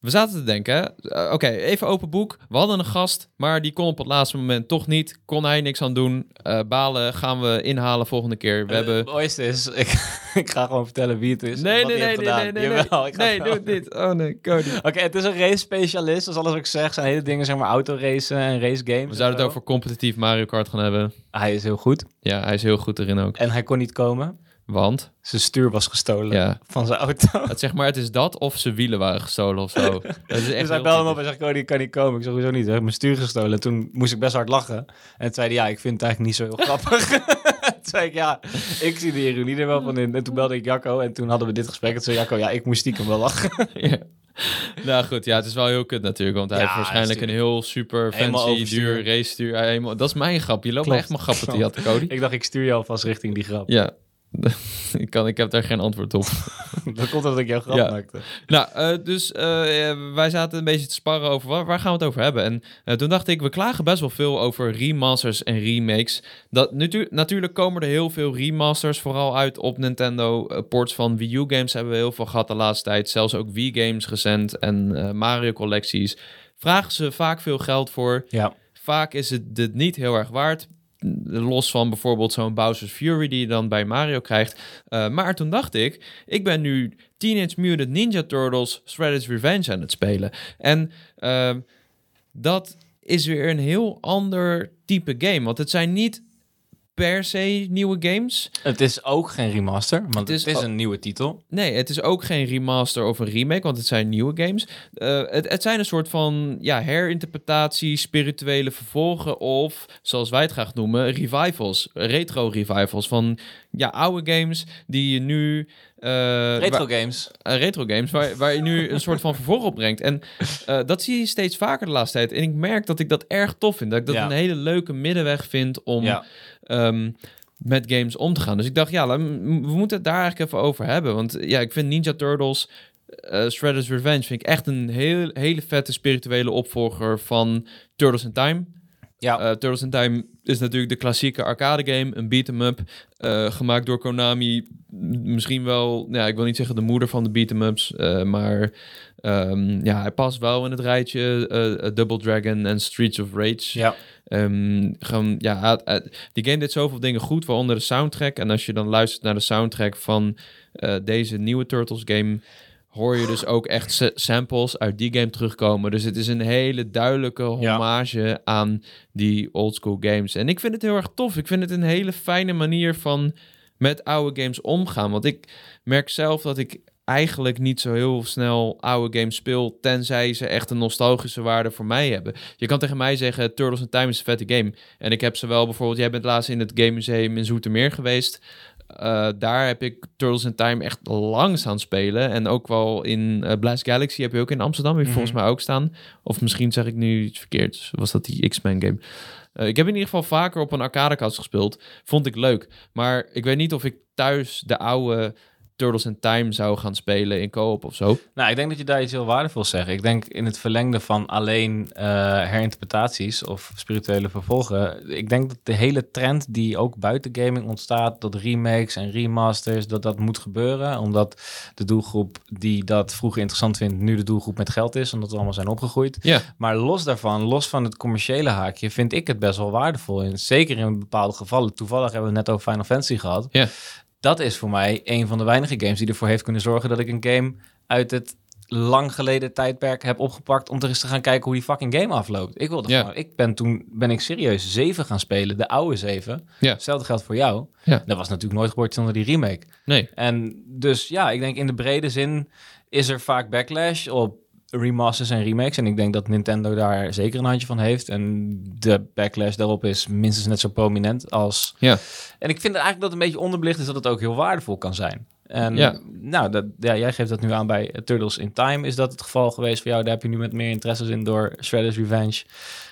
we zaten te denken, eh, oké, even open boek. We hadden een gast, maar die kon op het laatste moment toch niet. Kon hij niks aan doen. Eh, balen gaan we inhalen volgende keer. We Eh, hebben... Het mooiste is, ik, ik ga gewoon vertellen wie het is. Nee, nee, nee, nee, nee, nee, nee. Jawel, ik ga Nee, het doe het niet. Oh nee, Cody. Oké, het is een race specialist. Dus alles wat ik zeg zijn hele dingen, zeg maar autoracen en race games. We zouden het over competitief Mario Kart gaan hebben. Hij is heel goed. Ja, hij is heel goed erin ook. En hij kon niet komen. Want, Zijn stuur was gestolen ja, van zijn auto. het, zeg maar, het is dat of zijn wielen waren gestolen of zo. Dat is echt dus hij belde hem op en zei, Cody, ik kan niet komen. Ik zeg, hoezo niet? Hij heeft mijn stuur gestolen. En toen moest ik best hard lachen. En toen zei hij, ja, ik vind het eigenlijk niet zo heel grappig. toen zei ik, ja, ik zie de ironie er wel van in. En toen belde ik Jacco en toen hadden we dit gesprek. En toen zei Jacco, ja, ik moest stiekem wel lachen. Ja. Nou goed, ja, het is wel heel kut natuurlijk. Want hij Ja, heeft waarschijnlijk een heel super fancy, duur race stuur. Helemaal, dat is mijn grap. Je loopt me echt mijn grappen te jatten, Cody. ik dacht, ik stuur je alvast richting die grap. Ja, ik, kan, ik heb daar geen antwoord op. Dat komt omdat ik jouw grap Ja. maakte. Nou, eh, dus eh, wij zaten een beetje te sparren over waar, waar gaan we het over hebben. En eh, toen dacht ik, we klagen best wel veel over remasters en remakes. Dat, natu- natuurlijk komen er heel veel remasters, vooral uit op Nintendo. Ports van Wii U games hebben we heel veel gehad de laatste tijd. Zelfs ook Wii games recent en Mario collecties. Vragen ze vaak veel geld voor. Ja. Vaak is het dit niet heel erg waard. Los van bijvoorbeeld zo'n Bowser's Fury die je dan bij Mario krijgt. Eh, maar toen dacht ik, ik ben nu Teenage Mutant Ninja Turtles Shredder's Revenge aan het spelen. En ehm, dat is weer een heel ander type game. Want het zijn niet per se nieuwe games. Het is ook geen remaster, want Het het is een nieuwe titel. Nee, het is ook geen remaster of een remake, want het zijn nieuwe games. Eh, het, het zijn een soort van ja, herinterpretatie, spirituele vervolgen of, zoals wij het graag noemen, revivals, retro revivals van ja, oude games die je nu... eh, Retro games. eh, retro games, waar, waar je nu een soort van vervolg op brengt. En dat zie je steeds vaker de laatste tijd. En ik merk dat ik dat erg tof vind. Dat ik dat Ja. een hele leuke middenweg vind om Ja. Ehm, met games om te gaan. Dus ik dacht, ja, we moeten het daar eigenlijk even over hebben. Want ja, ik vind Ninja Turtles, eh Shredder's Revenge, vind ik echt een heel, hele vette spirituele opvolger van Turtles in Time. Ja. Eh, Turtles in Time is natuurlijk de klassieke arcade game, een beat 'em up, gemaakt door Konami. Misschien wel, ja, ik wil niet zeggen de moeder van de beat 'em ups, maar ehm, ja, hij past wel in het rijtje Double Dragon en Streets of Rage. Ja. Ehm, gewoon, ja, die game deed zoveel dingen goed, waaronder de soundtrack. En als je dan luistert naar de soundtrack van eh, deze nieuwe Turtles game, hoor je dus ook echt sa- samples uit die game terugkomen. Dus het is een hele duidelijke Ja. hommage aan die oldschool games. En ik vind het heel erg tof. Ik vind het een hele fijne manier van met oude games omgaan. Want ik merk zelf dat ik eigenlijk niet zo heel snel oude games speel, tenzij ze echt een nostalgische waarde voor mij hebben. Je kan tegen mij zeggen, Turtles in Time is een vette game. En ik heb ze wel bijvoorbeeld, jij bent laatst in het Game Museum in Zoetermeer geweest. Eh, daar heb ik Turtles in Time echt lang staan spelen. En ook wel in eh, Blast Galaxy heb je ook in Amsterdam, heb je Mhm. volgens mij ook staan. Of misschien zeg ik nu iets verkeerd. Was dat die X-Men game? Eh, ik heb in ieder geval vaker op een arcadekast gespeeld. Vond ik leuk. Maar ik weet niet of ik thuis de oude Turtles in Time zou gaan spelen in co-op of zo. Nou, ik denk dat je daar iets heel waardevols zegt. Ik denk in het verlengde van alleen eh, herinterpretaties of spirituele vervolgen. Ik denk dat de hele trend die ook buiten gaming ontstaat, dat remakes en remasters, dat dat moet gebeuren. Omdat de doelgroep die dat vroeger interessant vindt, nu de doelgroep met geld is, omdat we allemaal zijn opgegroeid. Ja. Maar los daarvan, los van het commerciële haakje, vind ik het best wel waardevol. En zeker in bepaalde gevallen. Toevallig hebben we het net over Final Fantasy gehad. Ja. Dat is voor mij een van de weinige games die ervoor heeft kunnen zorgen dat ik een game uit het lang geleden tijdperk heb opgepakt om er eens te gaan kijken hoe die fucking game afloopt. Ik wilde gewoon, ik ben toen ben ik serieus 7 gaan spelen, de oude 7. Ja. Hetzelfde geldt voor jou. Dat was natuurlijk nooit gebeurd zonder die remake. Nee. En dus ja, ik denk in de brede zin is er vaak backlash op remasters en remakes. En ik denk dat Nintendo daar zeker een handje van heeft. En de backlash daarop is minstens net zo prominent als... Ja. En ik vind eigenlijk dat het een beetje onderbelicht is dat het ook heel waardevol kan zijn. En Ja. nou, dat, ja, jij geeft dat nu aan bij Turtles in Time. Is dat het geval geweest voor jou? Daar heb je nu met meer interesses in door Shredder's Revenge.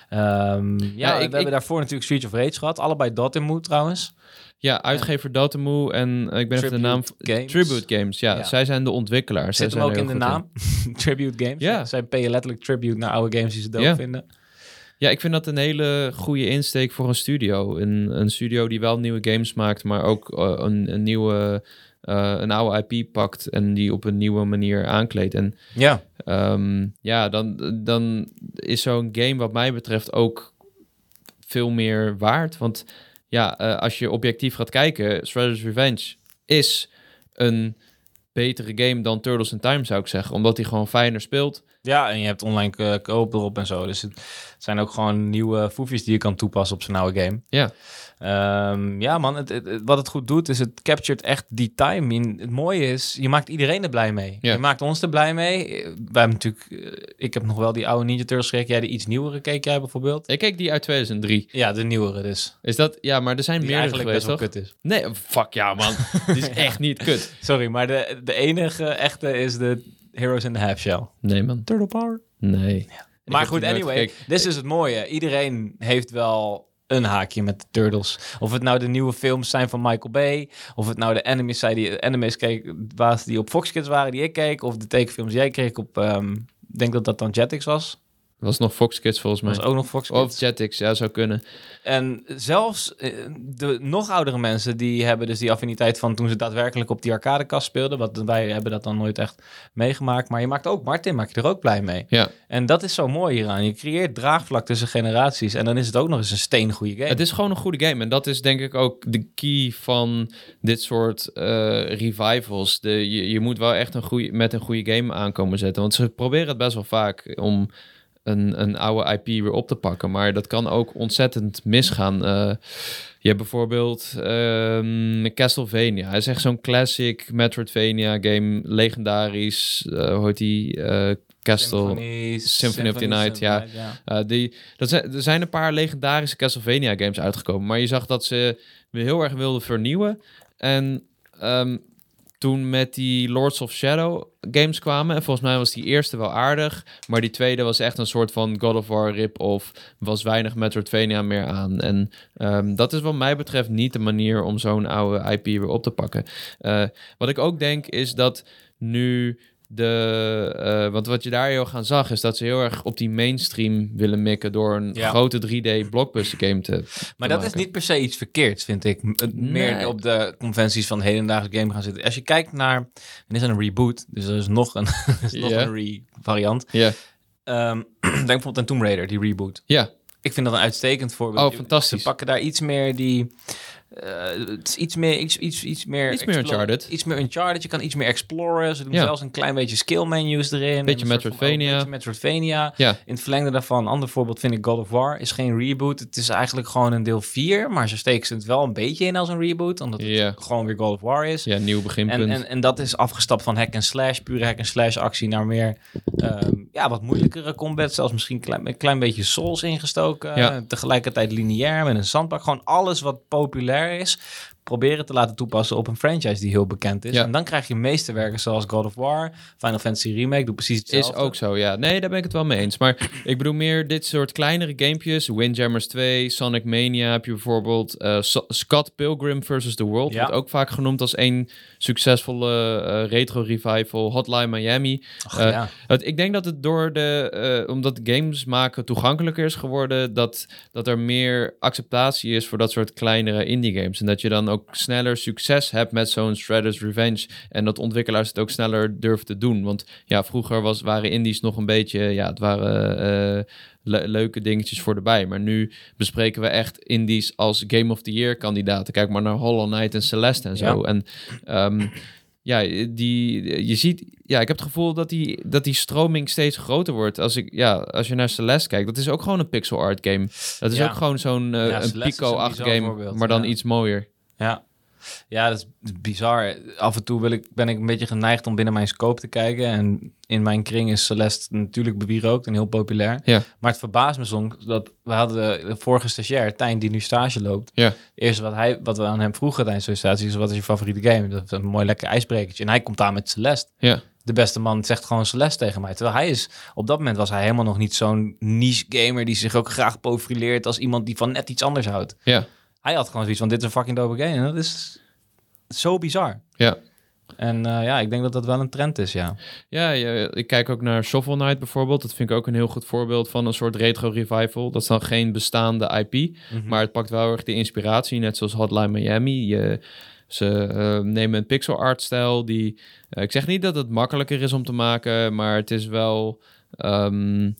Ehm, ja, Ja, we ik- hebben daarvoor natuurlijk Streets of Rage gehad. Allebei Dotemu trouwens. Ja, uitgever Dotemu en eh, ik ben even de naam... Tribute Games. Tribute Games, ja. Ja. Zij zijn de ontwikkelaars. Zit Zij hem ook in de naam. tribute games. Ja. Zij payen letterlijk tribute naar oude games die ze dood Ja. vinden. Ja, ik vind dat een hele goede insteek voor een studio. Een, een studio die wel nieuwe games maakt, maar ook eh, een, een nieuwe eh, een oude IP pakt en die op een nieuwe manier aankleedt. En Ja, Ehm, ja, dan, dan is zo'n game wat mij betreft ook veel meer waard. Want ja, eh, als je objectief gaat kijken, Shredder's Revenge is een betere game dan Turtles in Time, zou ik zeggen. Omdat hij gewoon fijner speelt. Ja en je hebt online koop erop en zo. Dus het zijn ook gewoon nieuwe foefjes die je kan toepassen op zo'n oude game. Ja. Ehm, ja, man, het, het- het- wat het goed doet, is het captured echt die time. in. Het mooie is, je maakt iedereen er blij mee. Ja. Je maakt ons er blij mee. Eh, Wij hebben natuurlijk, eh, ik heb nog wel die oude Ninja Turtles gekeken. Jij de iets nieuwere keek jij bijvoorbeeld? Ik keek die uit 2003. Ja, de nieuwere dus. Is dat... Ja, maar er zijn meerdere eigenlijk geweest, best wel kut is. Nee, fuck ja, man. Die is echt niet kut. Sorry, maar de, de enige echte is de Heroes in the Half Shell. Nee, man. Turtle Power. Nee. Maar goed, anyway, dit is het mooie. Iedereen heeft wel een haakje met de Turtles. Of het nou de nieuwe films zijn van Michael Bay, of het nou de animes zijn die animes keek, was die op Fox Kids waren die ik keek, of de tekenfilms die jij keek op, ehm, ik denk dat dat dan Jetix was. Was nog Fox Kids volgens mij. Was ook nog Fox Kids. Of Jetix, ja, zou kunnen. En zelfs eh, de nog oudere mensen, die hebben dus die affiniteit van toen ze daadwerkelijk op die arcadekast speelden. Want wij hebben dat dan nooit echt meegemaakt. Maar je maakt ook, Martin maak je er ook blij mee. Ja. En dat is zo mooi hieraan. Je creëert draagvlak tussen generaties. En dan is het ook nog eens een steengoede game. Het is gewoon een goede game. En dat is denk ik ook de key van dit soort eh, revivals. De, je, je moet wel echt een goeie, met een goede game aankomen zetten. Want ze proberen het best wel vaak om een, een oude IP weer op te pakken. Maar dat kan ook ontzettend misgaan. Eh, je hebt bijvoorbeeld ehm, Castlevania. Hij is echt zo'n classic Metroidvania game. Legendarisch. eh hoe heet die? Eh, Castle... Symphony, Symphony of the Night, ja. Uh, die, dat zijn, er zijn een paar legendarische Castlevania games uitgekomen. Maar je zag dat ze weer heel erg wilden vernieuwen. En ehm, toen met die Lords of Shadow games kwamen. En volgens mij was die eerste wel aardig. Maar die tweede was echt een soort van God of War rip-off. Was weinig Metroidvania meer aan. En ehm, dat is wat mij betreft niet de manier om zo'n oude IP weer op te pakken. Uh, wat ik ook denk is dat nu de, uh, want wat je daar heel gaan zag, is dat ze heel erg op die mainstream willen mikken door een ja. grote 3D blockbuster game te. Maar te dat maken. is niet per se iets verkeerds, vind ik. Meer Nee. op de conventies van hedendaagse game gaan zitten. Als je kijkt naar, en dit is een reboot, dus er is nog een, is nog Ja. een re-variant. Ja, Ehm, denk bijvoorbeeld aan Tomb Raider, die reboot. ja, Ik vind dat een uitstekend voorbeeld. Oh, fantastisch. Ze pakken daar iets meer die... eh, het is iets meer, iets, iets, iets meer, Iets meer Uncharted. Iets meer Uncharted. Je kan iets meer exploren. Ze doen Ja. zelfs een klein beetje skill menus erin. Beetje van- Metroidvania. een beetje Metroidvania. ja. In het verlengde daarvan, een ander voorbeeld vind ik God of War. Is geen reboot. Het is eigenlijk gewoon een deel 4. Maar ze steken ze het wel een beetje in als een reboot. Omdat het gewoon weer God of War is. ja, nieuw beginpunt. En, en, en dat is afgestapt van hack en slash, pure hack en slash actie, naar meer ehm, ja, wat moeilijkere combat. Zelfs misschien klein, een klein beetje souls ingestoken. Ja. Tegelijkertijd lineair met een zandbak. Gewoon alles wat populair is, proberen te laten toepassen op een franchise die heel bekend is. Ja. En dan krijg je meesterwerken zoals God of War, Final Fantasy Remake, doet precies is hetzelfde. ook zo, ja. Nee, daar ben ik het wel mee eens. Maar ik bedoel meer dit soort kleinere gamepjes. Windjammers 2, Sonic Mania heb je bijvoorbeeld. eh, So- Scott Pilgrim vs. The World Ja. wordt ook vaak genoemd als één succesvolle eh, retro revival. Hotline Miami. Ach, eh, ja. Het, ik denk dat het door de, omdat games maken toegankelijker is geworden, dat, dat er meer acceptatie is voor dat soort kleinere indie games. En dat je dan ook sneller succes hebt met zo'n Shredder's Revenge. En dat ontwikkelaars het ook sneller durven te doen. Want ja, vroeger was, waren indies nog een beetje, ja, het waren eh, le- leuke dingetjes voor erbij. Maar nu bespreken we echt indies als Game of the Year kandidaten. Kijk maar naar Hollow Knight en Celeste en zo. Ja. En ehm, ja, die, je ziet, ja, ik heb het gevoel dat die, dat die stroming steeds groter wordt. Als, ik, ja, als je naar Celeste kijkt, dat is ook gewoon een pixel art game. Dat is Ja. ook gewoon zo'n eh, Ja, een Pico-acht bizar game, voorbeeld, maar dan iets mooier. Ja. Ja, dat is bizar. Af en toe wil ik, ben ik een beetje geneigd om binnen mijn scope te kijken. En in mijn kring is Celeste natuurlijk bewierookt en heel populair. Ja. Maar het verbaast me soms dat we hadden de vorige stagiair, Tijn, die nu stage loopt. Ja. Eerst wat, hij, wat we aan hem vroegen tijdens de sollicitatie is, wat is je favoriete game? Dat is een mooi lekker ijsbrekertje. En hij komt aan met Celeste. Ja. De beste man zegt gewoon Celeste tegen mij. Terwijl hij is, op dat moment was hij helemaal nog niet zo'n niche gamer die zich ook graag profileert als iemand die van net iets anders houdt. Ja, Hij had gewoon zoiets van, dit is een fucking dope game. En dat is zo bizar. ja. En eh, ja, ik denk dat dat wel een trend is, ja. Ja, ja, ik kijk ook naar Shovel Knight bijvoorbeeld. Dat vind ik ook een heel goed voorbeeld van een soort retro revival. Dat is dan geen bestaande IP, Mhm. maar het pakt wel erg de inspiratie, net zoals Hotline Miami. Je, Ze eh, nemen een pixel art stijl die... eh, ik zeg niet dat het makkelijker is om te maken, maar het is wel... ehm,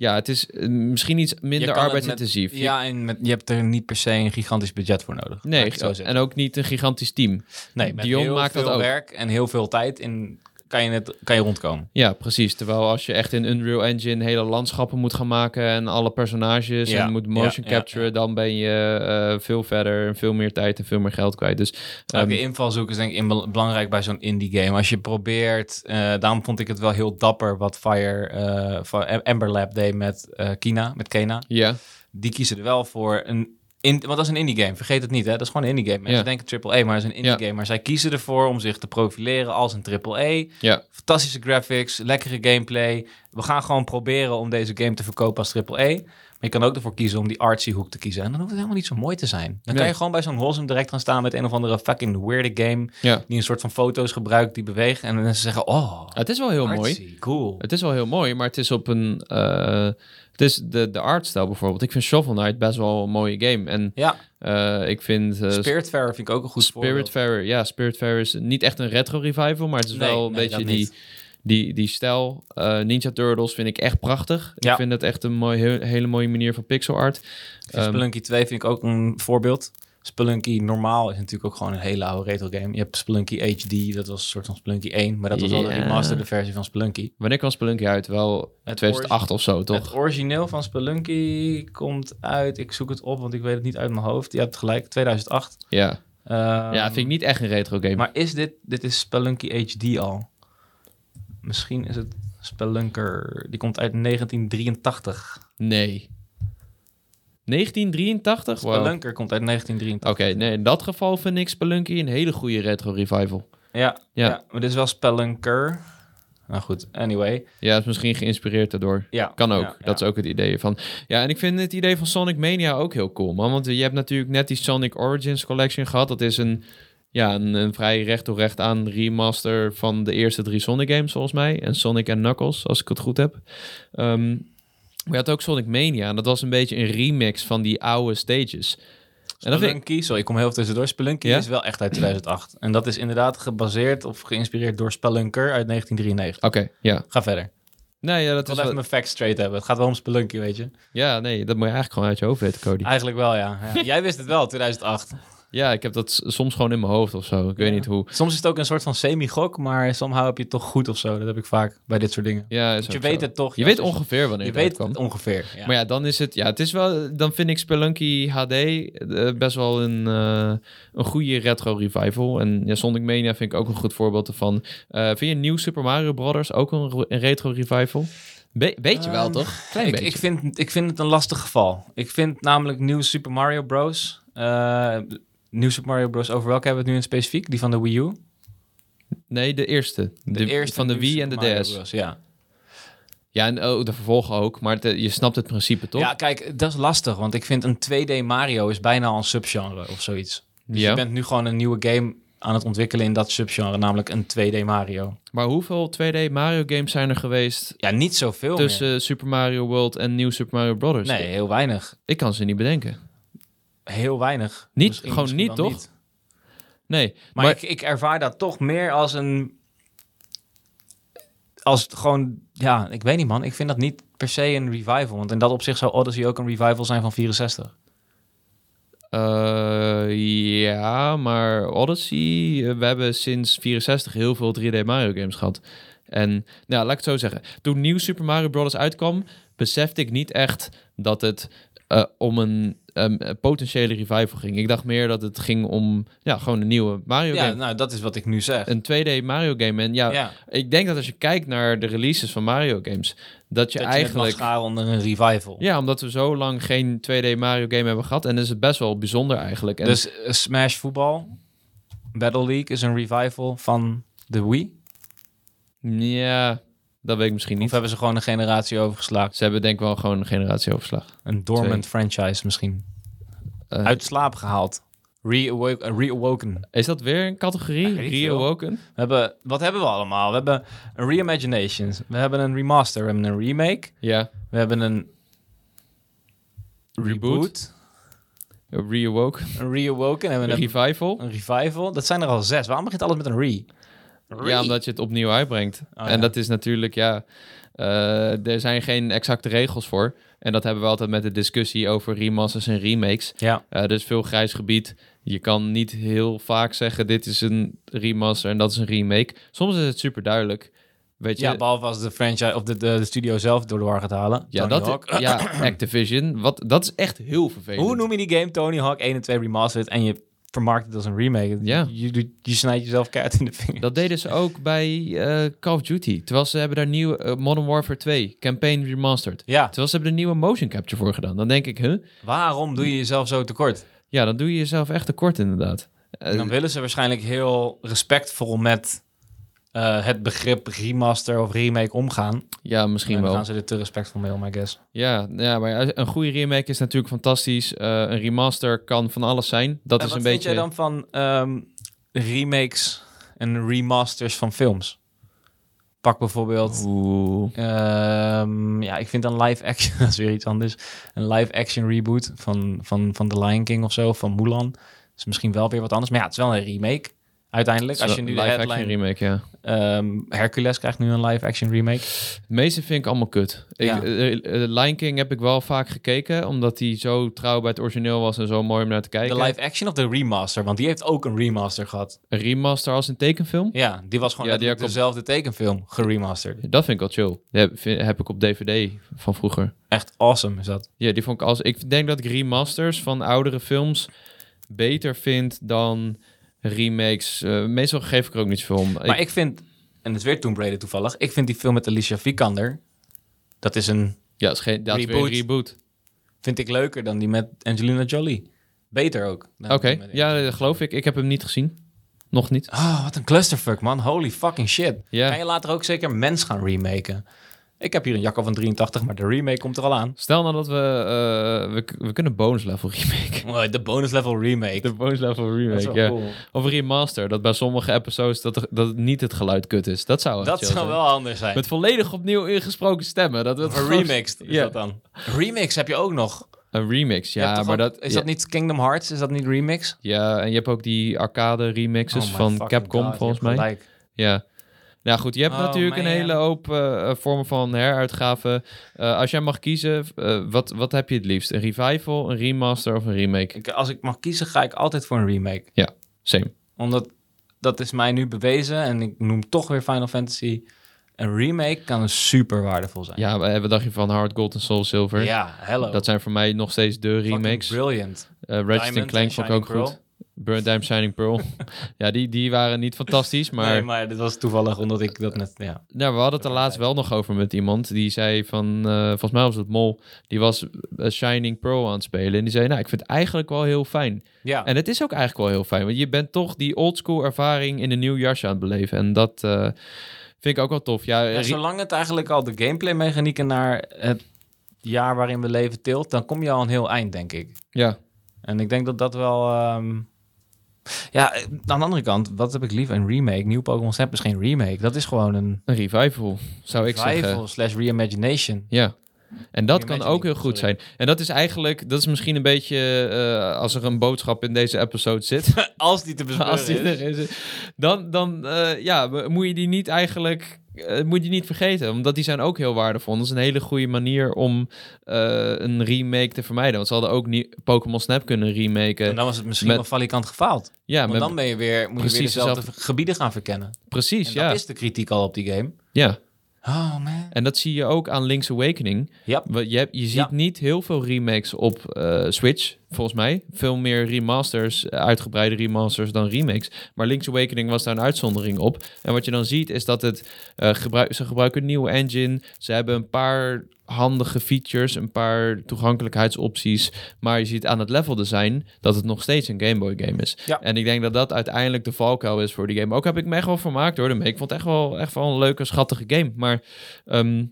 ja, het is eh, misschien iets minder arbeidsintensief. Met, ja, en met, je hebt er niet per se een gigantisch budget voor nodig. Nee, en ook niet een gigantisch team. nee, met Dion heel maakt dat veel ook. werk en heel veel tijd in, kan, je het, kan je rondkomen. Ja, precies. Terwijl als je echt in Unreal Engine hele landschappen moet gaan maken en alle personages Ja, en moet motion ja, capture, ja. dan ben je eh, veel verder en veel meer tijd en veel meer geld kwijt. Dus Elke ehm, invalshoek is denk ik in- belangrijk bij zo'n indie game. Als je probeert, eh, daarom vond ik het wel heel dapper wat Fire eh, van Ember Lab deed met eh, Kina, met Kena. ja, Die kiezen er wel voor een in, want dat is een indie game. Vergeet het niet, hè? Dat is gewoon een indie game. Mensen Ja. denken AAA, maar het is een indie Ja. game. Maar zij kiezen ervoor om zich te profileren als een AAA. ja, Fantastische graphics, lekkere gameplay. We gaan gewoon proberen om deze game te verkopen als AAA. Maar je kan ook ervoor kiezen om die artsy hoek te kiezen. En dan hoeft het helemaal niet zo mooi te zijn. Dan kan je gewoon bij zo'n Wholesome direct gaan staan met een of andere fucking weirde game. ja. Die een soort van foto's gebruikt die bewegen. En dan mensen zeggen, oh, Het is wel heel mooi. cool. Het is wel heel mooi, maar het is op een. eh, het is de, de artstijl bijvoorbeeld. Ik vind Shovel Knight best wel een mooie game. En Ja, eh, ik vind. eh, Spiritfarer vind ik ook een goed. Spiritfarer, ja, Spiritfarer is niet echt een retro revival, maar het is Nee, wel een nee, beetje die, niet. Die, die stijl. Eh, Ninja Turtles vind ik echt prachtig. Ja. Ik vind het echt een mooi, hele mooie manier van pixel art. Ehm, Spelunky 2 vind ik ook een voorbeeld. Spelunky normaal is natuurlijk ook gewoon een hele oude retro game. Je hebt Spelunky HD, dat was een soort van Spelunky 1. Maar dat was al de remasterde versie van Spelunky. Wanneer kwam Spelunky uit? Wel Het 2008 of zo, toch? Het origineel van Spelunky komt uit, ik zoek het op, want ik weet het niet uit mijn hoofd. Je hebt gelijk, 2008. Ja. Ehm, ja, vind ik niet echt een retro game. Maar is dit, dit is Spelunky HD al? Misschien is het Spelunker, die komt uit 1983. Nee. 1983? Wow. Oké, Spelunker komt uit 1983. nee, in dat geval vind ik Spelunky een hele goede retro revival. Ja, Ja. ja. maar dit is wel Spelunker. Nou goed, anyway. Ja, is misschien geïnspireerd daardoor. Ja, Kan ook. ja, dat is ook het idee van. Ja, en ik vind het idee van Sonic Mania ook heel cool, man. Want je hebt natuurlijk net die Sonic Origins Collection gehad. Dat is een, ja, een, een vrij recht door recht aan remaster van de eerste drie Sonic games, volgens mij. En Sonic en Knuckles, als ik het goed heb. Ehm, maar je had ook Sonic Mania. En dat was een beetje een remix van die oude stages. Ik, Spelunky, sorry, ik kom heel even tussendoor. Spelunky Ja? is wel echt uit 2008. En dat is inderdaad gebaseerd of geïnspireerd door Spelunker uit 1993. Oké, ja. Ga verder. Nee, ja, dat Ik wil is even wel, mijn facts straight hebben. Het gaat wel om Spelunky, weet je. ja, nee, dat moet je eigenlijk gewoon uit je hoofd weten, Cody. Eigenlijk wel, ja. ja. Jij wist het wel, 2008. Ja, ik heb dat soms gewoon in mijn hoofd of zo. Ik weet niet hoe. Soms is het ook een soort van semi-gok, maar somehow heb je het toch goed of zo. Dat heb ik vaak bij dit soort dingen. Ja, is je weet zo. het toch. Je weet dus- ongeveer wanneer Je het weet het ongeveer. Ja. Maar ja, dan is het, ja, het is wel, dan vind ik Spelunky HD eh, best wel een, eh, een goede retro revival. En ja, Sonic Mania vind ik ook een goed voorbeeld ervan. Eh, vind je Nieuw Super Mario Brothers ook een, ro- een retro revival? Be weet je wel, Ehm, toch? Klein ik, beetje. ik, vind, ik vind het een lastig geval. Ik vind namelijk nieuw Super Mario Bros. Nieuw Super Mario Bros. Over welke hebben we het nu in specifiek? Die van de Wii U? nee, de eerste. De, eerste van de New Wii en de Mario DS. Bros, ja. Ja, en oh, de vervolgen ook. Maar het- je snapt het principe, toch? ja, kijk, dat is lastig. Want ik vind een 2D Mario is bijna al een subgenre of zoiets. Dus Ja. je bent nu gewoon een nieuwe game aan het ontwikkelen in dat subgenre. Namelijk een 2D Mario. Maar hoeveel 2D Mario games zijn er geweest Ja, niet zoveel tussen Super Mario World en Nieuw Super Mario meer. Nee, heel weinig. Ik kan ze niet bedenken. Heel weinig. Niet? Misschien- Gewoon misschien niet, toch? Nee, Maar, maar, ik, ik ervaar dat toch meer als een... Als het gewoon... Ja, ik weet niet man. Ik vind dat niet per se een revival. Want in dat opzicht zou Odyssey ook een revival zijn van 64. Eh, ja, maar Odyssey, eh, we hebben sinds 64 heel veel 3D Mario games gehad. En nou, laat ik het zo zeggen. Toen nieuw Super Mario Bros. uitkwam, besefte ik niet echt dat het eh, om een eh, potentiële revival ging. Ik dacht meer dat het ging om ja, gewoon een nieuwe Mario Ja, game. nou, dat is wat ik nu zeg. Een 2D Mario game. En ja, ja, ik denk dat als je kijkt naar de releases van Mario games, dat je dat je eigenlijk... scharen onder een revival. Ja, omdat we zo lang geen 2D Mario game hebben gehad. En dat is het best wel bijzonder eigenlijk. En Dus eh, Smash Voetbal, Battle League is een revival van de Wii. Ja, dat weet ik misschien Of niet. hebben ze gewoon een generatie overgeslagen? Ze hebben denk ik wel gewoon een generatieoverslag. Een dormant franchise misschien. Eh, Uit slaap gehaald. Reawoken. eh, reawoken. Is dat weer een categorie? Reawoken? We hebben, wat hebben we allemaal? We hebben een reimagination. We hebben een remaster. We hebben een remake. Ja. We hebben een Reboot. Reawoke, Een Reawoken en een een, Revival. een Revival. Dat zijn er al zes. Waarom begint alles met een Re? Ja, omdat je het opnieuw uitbrengt. Oh, en ja. dat is natuurlijk, ja, eh, er zijn geen exacte regels voor. En dat hebben we altijd met de discussie over remasters en remakes. Ja. Er is veel grijs gebied. Je kan niet heel vaak zeggen, dit is een remaster en dat is een remake. Soms is het super duidelijk. Weet je, ja, behalve als de franchise of de, de, de studio zelf door de war gaat halen. ja, Tony dat, Hawk. ja, Activision. Wat, dat is echt heel vervelend. Hoe noem je die game? Tony Hawk 1 en 2 remastered en je vermarkt het als een remake. Ja. Je, snijdt jezelf keihard in de vinger. Dat deden ze ook bij eh, Call of Duty. Terwijl ze hebben daar nieuwe eh, Modern Warfare 2 campaign remastered. Ja, Terwijl ze hebben er nieuwe motion capture voor gedaan. Dan denk ik, huh? waarom doe je jezelf zo tekort? Ja, dan doe je jezelf echt tekort inderdaad. Eh, En dan willen ze waarschijnlijk heel respectvol met eh, het begrip remaster of remake omgaan. ja, misschien en dan wel. gaan ze er te respectvol mee om, I guess. Ja, ja, maar een goede remake is natuurlijk fantastisch. Eh, een remaster kan van alles zijn. Dat en is wat een vind beetje. jij dan van ehm, remakes en remasters van films? Pak bijvoorbeeld... Oeh. Ehm, ja, ik vind een live action, dat is weer iets anders. Een live action reboot van, van, van The Lion King of zo, van Mulan. is misschien wel weer wat anders. Maar ja, het is wel een remake. Uiteindelijk, als je nu de live action headline... remake, ja. ehm, Hercules krijgt nu een live action remake. Het meeste vind ik allemaal kut. Ik, Ja. eh, eh, Lion King heb ik wel vaak gekeken, omdat hij zo trouw bij het origineel was en zo mooi om naar te kijken. De live action of de remaster? Want die heeft ook een remaster gehad. Een remaster als een tekenfilm? Ja, die was gewoon Ja, die op- dezelfde tekenfilm geremasterd. Dat vind ik wel chill. Die heb, vind- heb ik op DVD van vroeger. Echt awesome is dat. Ja, die vond ik als. Ik denk dat ik remasters van oudere films beter vind dan remakes. Eh, meestal geef ik er ook niet zoveel om. Maar ik vind, en het is weer Tomb Raider toevallig, ik vind die film met Alicia Vikander, dat is een, ja, het is geen dat is Reboot. een reboot. vind ik leuker dan die met Angelina Jolie. Beter ook. Oké, ja, dat geloof ik. Ik heb hem niet gezien. Nog niet. Oh, wat een clusterfuck, man. Holy fucking shit. Ja. Kan je later ook zeker Mens gaan remaken? Ik heb hier een Jacco van 83, maar de remake komt er al aan. Stel nou dat we, eh, we... We kunnen bonus level remake. Oh, de bonus level remake. De bonus level dat remake, ja. cool. Of remaster. Dat bij sommige episodes dat, er, dat het niet het geluid kut is. Dat zou Dat zou zijn. wel anders zijn. Met volledig opnieuw ingesproken stemmen. Dat gewoon- remixed is Ja. dat dan. Remix heb je ook nog. Een remix, ja. Maar ook- dat, is ja, dat niet Kingdom Hearts? Is dat niet remix? Ja, en je hebt ook die arcade remixes Oh van Capcom, God, volgens mij. gelijk. Ja. Nou goed, je hebt Oh, natuurlijk een hele hoop eh, vormen van heruitgaven. Eh, als jij mag kiezen, wat, wat heb je het liefst? Een revival, een remaster of een remake? Ik, als ik mag kiezen, ga ik altijd voor een remake. Same. Omdat dat is mij nu bewezen en ik noem toch weer Final Fantasy. Een remake kan super waardevol zijn. Ja, wat dacht je van Hard Gold en Soul Silver? Ja, hello. Dat zijn voor mij nog steeds de Fucking remakes. Brilliant. Eh Ratchet Diamond Clank vond ik ook goed. Burn Time Shining Pearl. ja, die, die waren niet fantastisch, maar... nee, maar dit was toevallig omdat ik dat net... Ja. Nou, we hadden het er laatst wel nog over met iemand. Die zei van, eh, volgens mij was het Mol, die was eh, Shining Pearl aan het spelen. En die zei, nou, ik vind het eigenlijk wel heel fijn. ja. En het is ook eigenlijk wel heel fijn, want je bent toch die oldschool ervaring in een nieuw jasje aan het beleven. En dat eh, vind ik ook wel tof. Ja, zolang het eigenlijk al de gameplay mechanieken naar het jaar waarin we leven tilt, dan kom je al een heel eind, denk ik. ja. En ik denk dat dat wel... ehm, Ja, eh, aan de andere kant, wat heb ik liever? Een remake. Nieuw Pokémon Snap is geen remake. Dat is gewoon een een revival, zou ik zeggen. revival slash reimagination. Ja. En dat kan ook heel goed zijn. En dat is eigenlijk, dat is misschien een beetje, eh, als er een boodschap in deze episode zit, Als die te er is, dan, dan eh, ja, moet je die niet eigenlijk eh, moet je niet vergeten, omdat die zijn ook heel waardevol. Dat is een hele goede manier om eh, een remake te vermijden. Want ze hadden ook niet Pokémon Snap kunnen remaken. En dan was het misschien Met- wel valikant gefaald. ja, met, dan ben je weer, moet je weer dezelfde dezelfde- gebieden gaan verkennen. precies, En ja. dat is de kritiek al op die game. ja. Oh man. En dat zie je ook aan Link's Awakening. Ja. Want Je, je ziet Ja. niet heel veel remakes op eh, Switch, volgens mij. Veel meer remasters, eh, uitgebreide remasters dan remakes. Maar Link's Awakening was daar een uitzondering op. En wat je dan ziet is dat het gebruik, ze gebruiken een nieuwe engine. Ze hebben een paar handige features, een paar toegankelijkheidsopties. Maar je ziet aan het level design dat het nog steeds een Game Boy game is. Ja. En ik denk dat dat uiteindelijk de valkuil is voor die game. Ook heb ik me echt wel vermaakt hoor. Ik vond het echt wel, echt wel een leuke, schattige game. Maar ehm,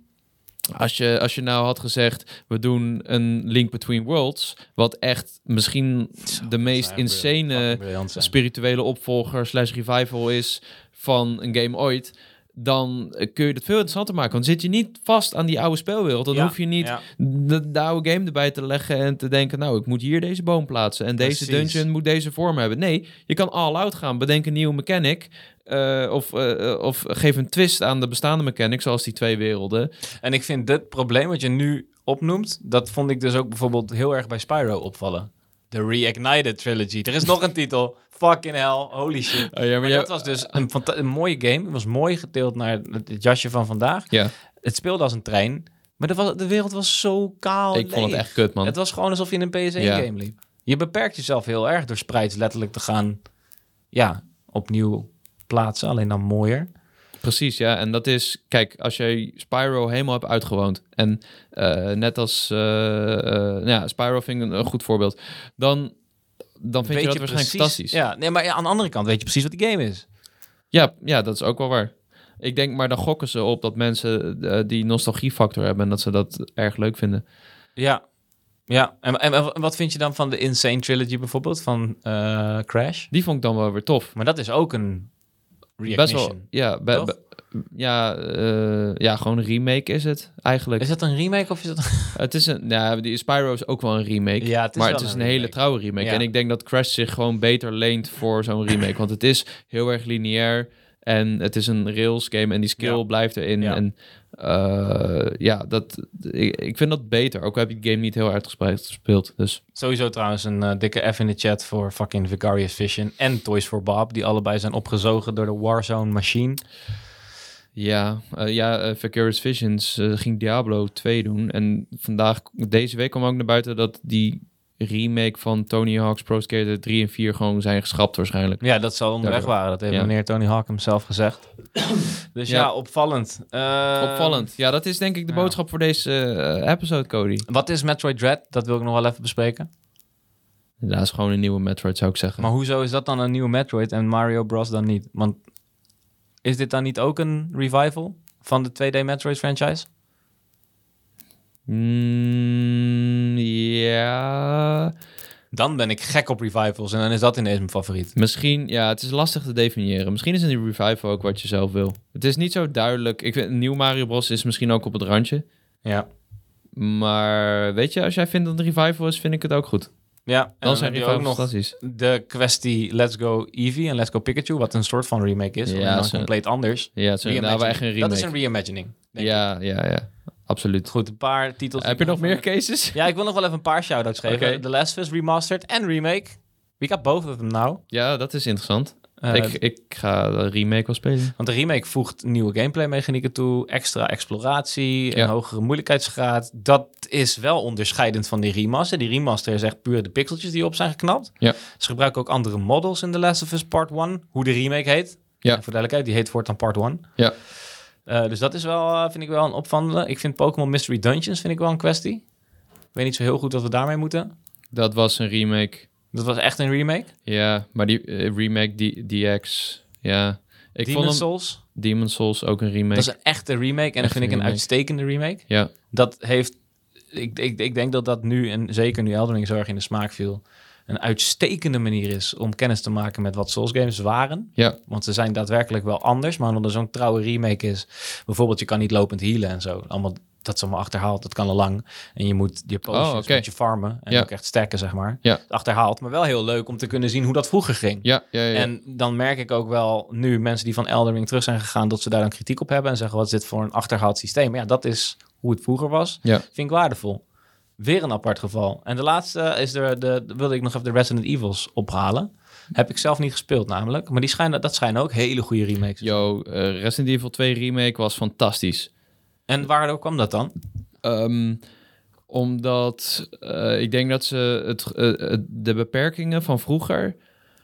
als, je, als je nou had gezegd, we doen een Link Between Worlds, wat echt misschien de meest insane spirituele opvolger slash revival is van een game ooit, dan kun je het veel interessanter maken. Want zit je niet vast aan die oude speelwereld. Dan Ja, hoef je niet ja. de, de oude game erbij te leggen en te denken... nou, ik moet hier deze boom plaatsen en deze dungeon moet deze vorm hebben. Nee, je kan all-out gaan. Bedenk een nieuwe mechanic... eh, of, eh, eh, of geef een twist aan de bestaande mechanic, zoals die twee werelden. En ik vind dit probleem wat je nu opnoemt, dat vond ik dus ook bijvoorbeeld heel erg bij Spyro opvallen. De Reignited Trilogy. Er is nog een titel. Fucking hell. Holy shit. Oh, ja, maar Maar jij- dat was dus een, mooie game. Het was mooi gedeeld naar het jasje van vandaag. Ja, Het speelde als een trein. Maar de, was, de wereld was zo kaal ik vond het echt kut, man. Het was gewoon alsof je in een PS1-game Ja. liep. Je beperkt jezelf heel erg door sprites letterlijk te gaan... Ja, opnieuw plaatsen. Alleen dan mooier. Precies, ja. En dat is, kijk, als je Spyro helemaal hebt uitgewoond. En eh, net als, nou ja, Spyro vind ik een, een goed voorbeeld. Dan, dan vind je dat waarschijnlijk precies- fantastisch. Ja. Ja, nee, maar ja, aan de andere kant weet je precies wat die game is. Ja, dat is ook wel waar. Ik denk, maar dan gokken ze op dat mensen die nostalgiefactor hebben en dat ze dat erg leuk vinden. Ja. Ja, en, en, en wat vind je dan van de Insane Trilogy bijvoorbeeld, van eh, Crash? Die vond ik dan wel weer tof. Maar dat is ook een Best wel, ja, be- toch? be- ja, eh, ja, gewoon een remake is het eigenlijk. Is dat een remake of is dat... Het is een, ja, die Spyro is ook wel een remake. Ja, het is maar het is een een, hele trouwe remake. Ja. En ik denk dat Crash zich gewoon beter leent voor zo'n remake. want het is heel erg lineair. En het is een rails game. En die skill Ja. blijft erin. Ja. En eh, ja, dat, ik, ik vind dat beter. Ook al heb je de game niet heel uitgespreid gespeeld. Dus Sowieso trouwens een eh, dikke F in de chat voor fucking Vicarious Vision en Toys for Bob, die allebei zijn opgezogen door de Warzone machine. ja, eh, ja Vicarious Visions ging Diablo 2 doen. En vandaag, deze week kwam ook naar buiten dat die remake van Tony Hawk's Pro Skater 3 en 4 gewoon zijn geschrapt waarschijnlijk. Ja, dat zal onderweg Daardoor. waren. Dat heeft Ja. meneer Tony Hawk hem zelf gezegd. dus ja, Ja. opvallend. Eh, Opvallend. Ja, dat is denk ik de ja. boodschap voor deze eh, episode, Cody. Wat is Metroid Dread? Dat wil ik nog wel even bespreken. Dat is gewoon een nieuwe Metroid, zou ik zeggen. Maar hoezo is dat dan een nieuwe Metroid en Mario Bros dan niet? Want is dit dan niet ook een revival van de 2D Metroid franchise? Mm, ja, Dan ben ik gek op revivals en dan is dat ineens mijn favoriet. misschien. Ja, het is lastig te definiëren. Misschien is een revival ook wat je zelf wil. Het is niet zo duidelijk. Ik vind nieuw Mario Bros is misschien ook op het randje. Ja. Maar weet je, als jij vindt dat een revival is, vind ik het ook goed. Ja, en Dan dan zijn je ook nog fantastisch. de kwestie Let's Go Eevee en Let's Go Pikachu, wat een soort van remake is. Ja, dan compleet anders. Ja, het is nou echt een remake. Dat is een reimagining. ja, ja, ja. Absoluut. Goed, een paar titels. Heb je nog meer cases? Ja, ik wil nog wel even een paar shout-outs geven. The Last of Us Remastered en Remake. We got both of them now. Ja, dat is interessant. Eh, ik, ik ga de remake wel spelen. Want de remake voegt nieuwe gameplay mechanieken toe, extra exploratie, Ja. een hogere moeilijkheidsgraad. Dat is wel onderscheidend van die remaster. Die remaster is echt puur de pixeltjes die op zijn geknapt. Ja. Ze gebruiken ook andere models in The Last of Us Part 1, hoe de remake heet. Ja. En voor duidelijkheid, die heet voortaan Part 1. Ja. Eh, dus dat is wel, eh, vind ik wel een opvallende. Ik vind Pokémon Mystery Dungeons vind ik wel een kwestie. Ik weet niet zo heel goed wat we daarmee moeten. Dat was een remake. Dat was echt een remake. Ja, maar die eh, remake die DX, ja. Ik Demon vond hem, Souls, Demon Souls ook een remake. dat is een echte remake. En dat vind ik een uitstekende remake. Ja, dat heeft. Ik, ik, ik denk dat dat nu, en zeker nu Elden Ring zo erg in de smaak viel, een uitstekende manier is om kennis te maken met wat Souls games waren. ja, Want ze zijn daadwerkelijk wel anders, maar omdat er zo'n trouwe remake is. Bijvoorbeeld, je kan niet lopend healen en zo. Allemaal, dat is allemaal achterhaald, dat kan al lang. En je moet je potions Oh, moet je farmen en Ja. ook echt stacken, zeg maar. Ja. Achterhaald, maar wel heel leuk om te kunnen zien hoe dat vroeger ging. ja, ja. ja. En dan merk ik ook wel nu mensen die van Elden Ring terug zijn gegaan, dat ze daar dan kritiek op hebben en zeggen: wat is dit voor een achterhaald systeem? Maar ja, dat is hoe het vroeger was. Ja. Vind ik waardevol. Weer een apart geval. En de laatste is er, de, wilde ik nog even de Resident Evils ophalen. Heb ik zelf niet gespeeld namelijk. Maar die schijnen, dat schijnen ook hele goede remakes. Yo, eh, Resident Evil 2 remake was fantastisch. En waardoor kwam dat dan? Ehm, omdat eh, ik denk dat ze het, eh, het- de beperkingen van vroeger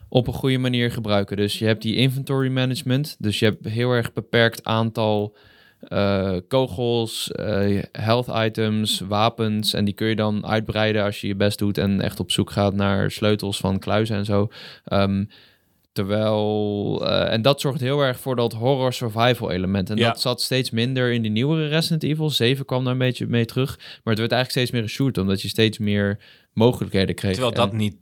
op een goede manier gebruiken. Dus je hebt die inventory management. Dus je hebt heel erg beperkt aantal eh, kogels, eh, health items, wapens. En die kun je dan uitbreiden als je je best doet en echt op zoek gaat naar sleutels van kluizen en zo. Ehm, terwijl, eh, en dat zorgt heel erg voor dat horror survival element. En Ja. dat zat steeds minder in die nieuwere Resident Evil. 7 kwam daar een beetje mee terug. Maar het werd eigenlijk steeds meer een shoot, omdat je steeds meer mogelijkheden kreeg. Terwijl En- dat niet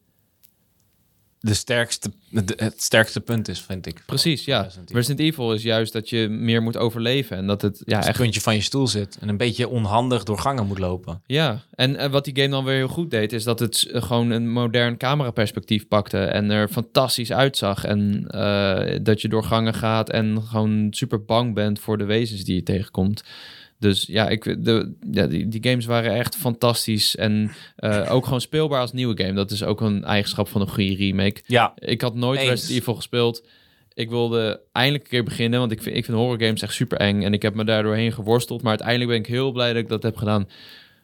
de sterkste, de- het sterkste punt is, vind ik. Precies, ja. Resident Evil. Resident Evil is juist dat je meer moet overleven. En dat het, ja, het echt puntje van je stoel zit en een beetje onhandig door gangen moet lopen. Ja, en wat die game dan weer heel goed deed, is dat het gewoon een modern cameraperspectief pakte en er fantastisch uitzag. En eh, dat je door gangen gaat en gewoon super bang bent voor de wezens die je tegenkomt. Dus ja, ik, de, ja die, die games waren echt fantastisch en eh, ook gewoon speelbaar als nieuwe game. Dat is ook een eigenschap van een goede remake. Ja, Ik had nooit Eens. Resident Evil gespeeld. Ik wilde eindelijk een keer beginnen, want ik vind, ik vind horrorgames echt super eng. En ik heb me daar doorheen geworsteld. Maar uiteindelijk ben ik heel blij dat ik dat heb gedaan.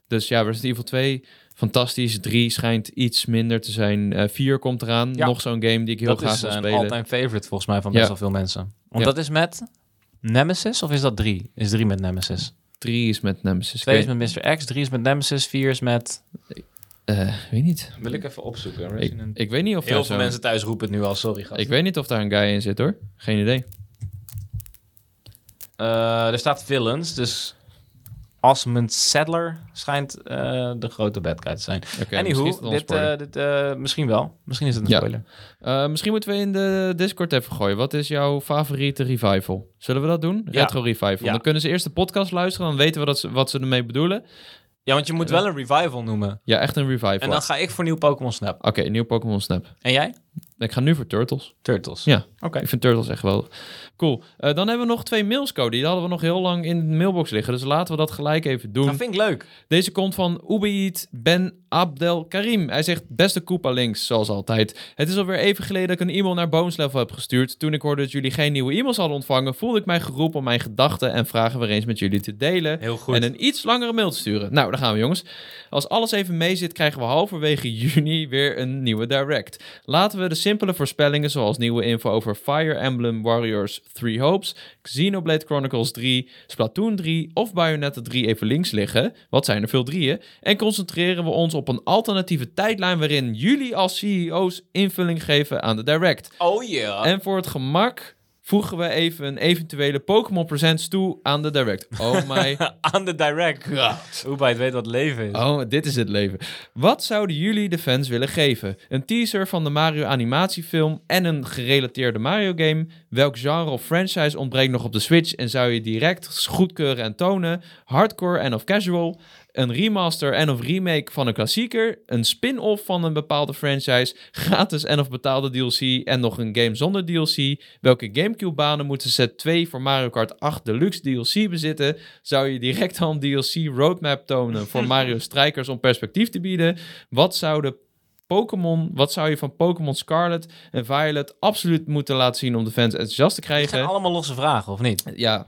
Dus ja, Resident Evil 2, fantastisch. 3 schijnt iets minder te zijn. Eh 4 komt eraan. Ja. Nog zo'n game die ik heel dat graag is wil een spelen. all-time favorite volgens mij van best Ja. wel veel mensen. Want Ja. dat is met Nemesis of is dat drie? Is drie met Nemesis? 3 is met Nemesis. Twee is met Mr. X, drie is met Nemesis, vier is met... weet, eh, weet niet. Wil ik even opzoeken. Ik, ik weet niet of Heel veel zo- mensen thuis roepen het nu al, sorry gast. Ik weet niet of daar een guy in zit hoor. Geen idee. Eh, er staat villains, dus Osmond Sadler schijnt eh, de grote bad guy te zijn. Misschien is Anywho, een dit, eh, dit, eh, misschien wel. Misschien is het een Ja. spoiler. Misschien moeten we in de Discord even gooien. Wat is jouw favoriete revival? Zullen we dat doen? Ja. Retro revival. Ja. Dan kunnen ze eerst de podcast luisteren. Dan weten we dat ze, wat ze ermee bedoelen. Ja, want je moet wel een revival noemen. Ja, echt een revival. En dan ga ik voor nieuw Pokémon Snap. Oké, nieuw Pokémon Snap. En jij? Ik ga nu voor Turtles. Turtles. Ja, Oké. ik vind Turtles echt geweldig. Cool. Eh, dan hebben we nog twee mails, Cody. Die hadden we nog heel lang in de mailbox liggen. Dus laten we dat gelijk even doen. Dat vind ik leuk. Deze komt van Ubeid Ben Abdel Karim. Hij zegt, beste Koopa Links, zoals altijd. Het is alweer even geleden dat ik een e-mail naar Bones Level heb gestuurd. Toen ik hoorde dat jullie geen nieuwe e-mails hadden ontvangen, voelde ik mij geroepen om mijn gedachten en vragen weer eens met jullie te delen. Heel goed. En een iets langere mail te sturen. Nou, daar gaan we jongens. Als alles even mee zit, krijgen we halverwege juni weer een nieuwe direct. Laten we de simpele voorspellingen, zoals nieuwe info over Fire Emblem Warriors 3 Hopes, Xenoblade Chronicles 3, Splatoon 3 of Bayonetta 3 even links liggen. Wat zijn er veel drieën? En concentreren we ons op een alternatieve tijdlijn waarin jullie als CEO's invulling geven aan de direct. Oh ja. En voor het gemak voegen we even een eventuele Pokémon Presents toe aan de direct. Oh my Aan de direct. Hoe bij het weet wat leven is. Oh, dit is het leven. Wat zouden jullie de fans willen geven? Een teaser van de Mario animatiefilm en een gerelateerde Mario game? Welk genre of franchise ontbreekt nog op de Switch en zou je direct goedkeuren en tonen? Hardcore en of casual? Een remaster en of remake van een klassieker? Een spin-off van een bepaalde franchise? Gratis en of betaalde DLC en nog een game zonder DLC? Welke Gamecube-banen moeten set 2 voor Mario Kart 8 Deluxe DLC bezitten? Zou je direct al een DLC roadmap tonen voor Mario Strikers om perspectief te bieden? Wat zouden Pokémon, wat zou je van Pokémon Scarlet en Violet absoluut moeten laten zien om de fans enthousiast te Het zijn krijgen? allemaal losse vragen, of niet? Ja,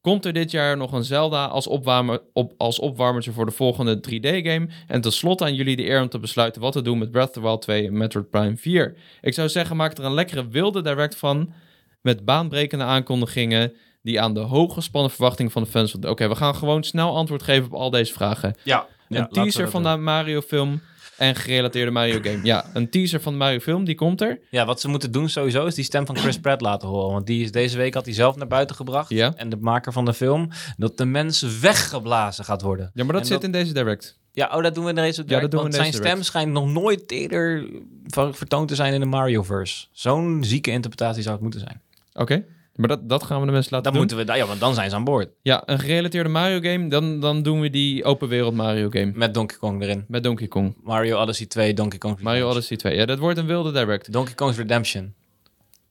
komt er dit jaar nog een Zelda als, opwarmer, op, als opwarmertje voor de volgende 3D-game? En tenslotte aan jullie de eer om te besluiten wat te doen met Breath of the Wild 2 en Metroid Prime 4. Ik zou zeggen, maak er een lekkere wilde direct van, met baanbrekende aankondigingen die aan de hooggespannen verwachtingen van de fans... voldoen. Oké, we gaan gewoon snel antwoord geven op al deze vragen. Ja. een teaser van de Mario-film en gerelateerde Mario-game. Ja, een teaser van de Mario-film, die komt er. Ja, wat ze moeten doen sowieso is die stem van Chris Pratt laten horen. Want die is deze week had hij zelf naar buiten gebracht. Ja. En de maker van de film. Dat de mensen weggeblazen gaat worden. Ja, maar dat En zit dat- in deze direct. Ja, oh, dat doen we in deze direct, dat doen we Want in deze zijn direct. stem schijnt nog nooit eerder ver- vertoond te zijn in de Mario-verse. Zo'n zieke interpretatie zou het moeten zijn. Oké, maar dat, dat gaan we de mensen laten Dan doen. moeten we, ja, want dan zijn ze aan boord. Ja, een gerelateerde Mario-game, dan, dan doen we die open wereld Mario-game. Met Donkey Kong erin. Met Donkey Kong. Mario Odyssey 2, Donkey Kong Mario. Odyssey 2. Ja, dat wordt een wilde direct. Donkey Kong's Redemption.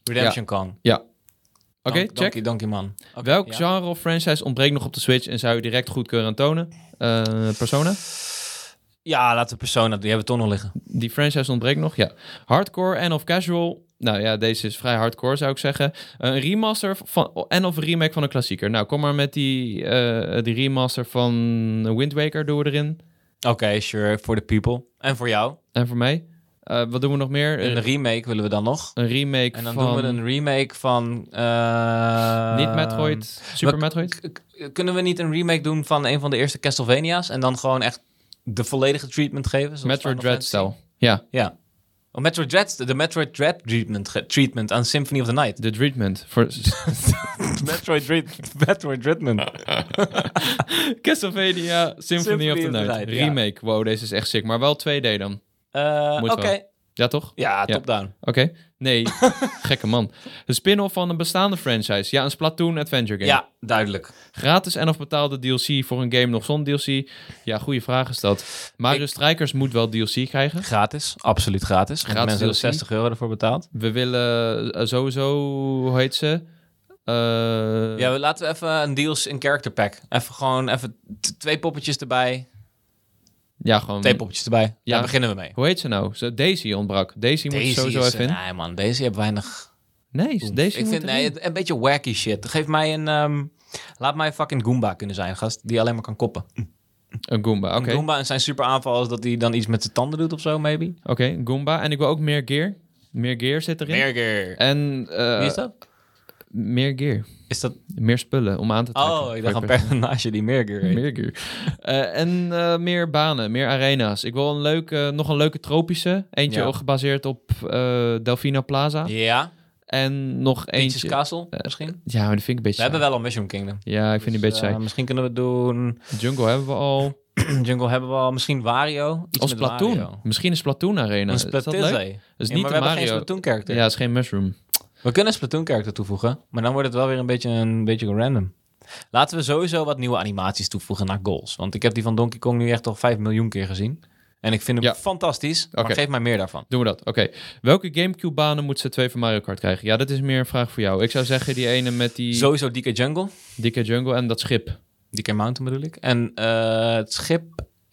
Redemption Kong. Ja. Oké, check. Donkey, Donkey Man. Welk ja. genre of franchise ontbreekt nog op de Switch en zou je direct goedkeuren en tonen? Eh, Persona? Ja, laten we Persona, die hebben we toch nog liggen. Die franchise ontbreekt nog, ja. Hardcore en of casual? Nou ja, deze is vrij hardcore zou ik zeggen. Een remaster van, en of een remake van een klassieker. Nou, kom maar met die, eh, die remaster van Wind Waker, doen we erin. Oké, sure, voor de people. En voor jou. En voor mij. Eh, wat doen we nog meer? Een remake willen we dan nog. Een remake En dan van... doen we een remake van... eh, Niet Metroid, Super Metroid? Kunnen we niet een remake doen van een van de eerste Castlevania's? En dan gewoon echt de volledige treatment geven? Metroid Dread stijl. Ja, Ja. Oh, Metroid Dread, de Metroid Dread treatment, treatment aan Symphony of the Night. de treatment. Voor Metroid Dread, Metroid treatment. Castlevania Symphony, of the Night. Remake. Wow, deze is echt sick. Maar wel 2D dan. Eh, Moet Oké. wel. Ja, toch? Ja, top-down. Oké. Nee, gekke man. Een spin-off van een bestaande franchise. Ja, een Splatoon adventure game. Ja, duidelijk. Gratis en of betaalde DLC voor een game nog zonder DLC? Ja, goede vraag is dat. Mario Ik- Strikers moet wel DLC krijgen. Gratis, absoluut gratis. Gratis mensen hebben DLC. 60 euro ervoor betaald. We willen eh, sowieso, hoe heet ze? Eh, Ja, we- laten we even een deals in character pack. Even gewoon even twee poppetjes erbij. Ja, gewoon. Twee poppetjes erbij. Ja. Daar beginnen we mee. Hoe heet ze nou? Daisy ontbrak. Daisy moet je Deze sowieso even in. Nee man, deze heeft weinig... Nee, Daisy ik moet vind nee, een beetje wacky shit. Geef mij een... ehm, laat mij fucking Goomba kunnen zijn, gast. Die alleen maar kan koppen. Een Goomba, oké. Een Goomba en zijn super aanval is dat hij dan iets met zijn tanden doet of zo, maybe. Oké, Goomba. En ik wil ook meer gear. Meer gear zit erin. Merger. En eh, Wie is dat? meer gear. Is dat... Meer spullen om aan te trekken. Oh, ik dacht een personage die. Meer gear. Eh, en eh, meer banen, meer arena's. Ik wil een leuke, nog een leuke tropische. Eentje Ja. gebaseerd op Delfina Plaza. Ja, En nog Peach's eentje. Castle misschien. Ja, maar die vind ik een beetje We hebben wel al Mushroom Kingdom. Ja, ik vind die een Dus, beetje eh, saai. misschien kunnen we doen... Jungle hebben we al. Jungle hebben we al. Misschien Wario. Iets Als met Splatoon. Wario. Misschien een Splatoon arena. Een Is dat Splatoon. leuk? Dat is ja, niet maar we een hebben geen Mario. Splatoon character. Ja, het is geen mushroom. We kunnen Splatoon character toevoegen, maar dan wordt het wel weer een beetje, een beetje random. Laten we sowieso wat nieuwe animaties toevoegen naar goals. Want ik heb die van Donkey Kong nu echt al 5 miljoen keer gezien. En ik vind hem Ja. fantastisch, maar geef mij meer daarvan. Doen we dat. Oké. Welke Gamecube-banen moet ze twee van Mario Kart krijgen? Ja, dat is meer een vraag voor jou. Ik zou zeggen die ene met die Sowieso DK Jungle, dikke jungle en dat schip. DK Mountain bedoel ik. En eh, het schip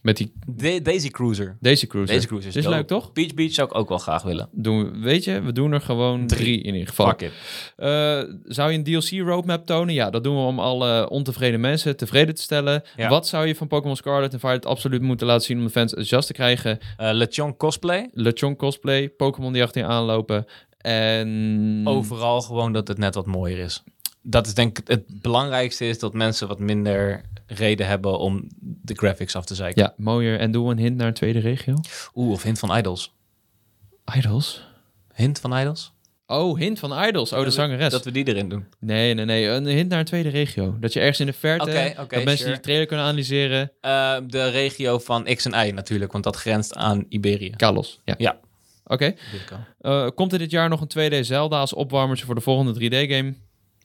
Met die Da- Daisy Cruiser. Daisy Cruiser. Daisy Cruiser is, leuk, toch? Beach Beach zou ik ook wel graag willen. Doen we, weet je, we doen er gewoon Drie. drie, in ieder geval. Fuck it. Eh, zou je een DLC-roadmap tonen? Ja, dat doen we om alle ontevreden mensen tevreden te stellen. Ja. Wat zou je van Pokémon Scarlet en Violet absoluut moeten laten zien om de fans enthousiast te krijgen? Eh LeChong cosplay. LeChonk cosplay, Pokémon die achter je aanlopen en... Overal gewoon dat het net wat mooier is. Dat is denk ik het belangrijkste is dat mensen wat minder reden hebben om de graphics af te zeiken. Ja, mooier. En doen we een hint naar een tweede regio? Oeh, of hint van Idols. Idols? Hint van Idols? Oh, hint van Idols. Oh, de zangeres. Dat we die erin doen. Nee, nee, nee. Een hint naar een tweede regio. Dat je ergens in de verte... Oké, oké, dat mensen sure. die trailer kunnen analyseren. Eh, de regio van X en Y natuurlijk, want dat grenst aan Iberië. Kalos. Ja. Ja. Oké. Eh, komt er dit jaar nog een 2D Zelda als opwarmertje voor de volgende 3D-game?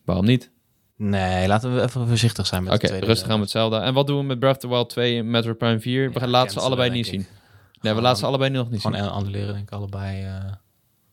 Waarom niet? Nee, laten we even voorzichtig zijn met Oké, de tweede. rustig aan met Zelda. En wat doen we met Breath of the Wild 2 en Metroid Prime 4? we Ja, gaan laten ze allebei niet ik. zien. Nee, we Gewoon- laten ze allebei nog niet zien. Gewoon annuleren denk ik allebei. eh.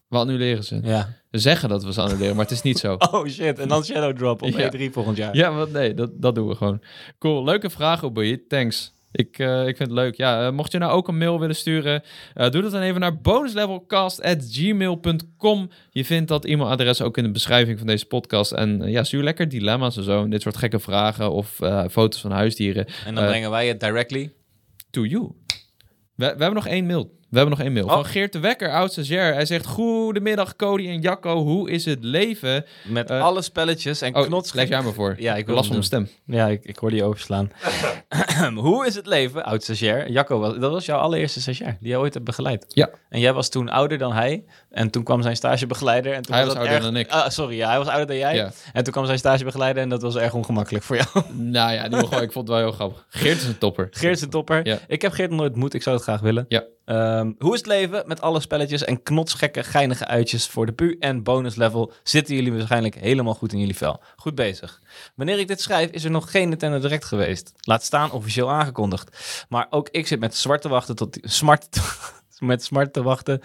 We annuleren ze. Ja. We zeggen dat we ze annuleren, maar het is niet zo. Oh shit, en dan Shadow Drop op Ja. E3 volgend jaar. Ja, wat, nee, dat, dat doen we gewoon. Cool, leuke vraag, Oboy. Thanks. Ik, eh, ik vind het leuk. Ja, eh, mocht je nou ook een mail willen sturen, eh, doe dat dan even naar bonuslevelcast.gmail.com. Je vindt dat e-mailadres ook in de beschrijving van deze podcast. En ja, stuur lekker dilemma's en zo. En dit soort gekke vragen of foto's van huisdieren. En dan brengen wij het directly. To you. We, we hebben nog één mail. We hebben nog één mail. Oh. Van Geert de Wekker, oud stagiair. Hij zegt, goedemiddag Cody en Jacco. Hoe is het leven? Met eh, alle spelletjes en Oh, knots. lees jij maar voor. Ja, ik last hem van mijn stem. Ja, ik, ik hoorde je overslaan. Hoe is het leven, oud stagiair? Jacco, was, dat was jouw allereerste stagiair die je ooit hebt begeleid. Ja. En jij was toen ouder dan hij. En toen kwam zijn stagebegeleider. En toen Hij was ouder erg- dan ik. Ah, sorry, ja, hij was ouder dan jij. Ja. En toen kwam zijn stagebegeleider en dat was erg ongemakkelijk voor jou. Nou ja, geval, ik vond het wel heel grappig. Geert is een topper. Geert is een topper. Ja. Ik heb Geert nooit ontmoet, ik zou het graag willen. Ja. Ehm, hoe is het leven met alle spelletjes en knotsgekke, geinige uitjes voor de pu en bonus level? Zitten jullie waarschijnlijk helemaal goed in jullie vel? Goed bezig. Wanneer ik dit schrijf, is er nog geen Nintendo Direct geweest. Laat staan officieel aangekondigd. Maar ook ik zit met zwart te wachten tot die, smart, met smart te wachten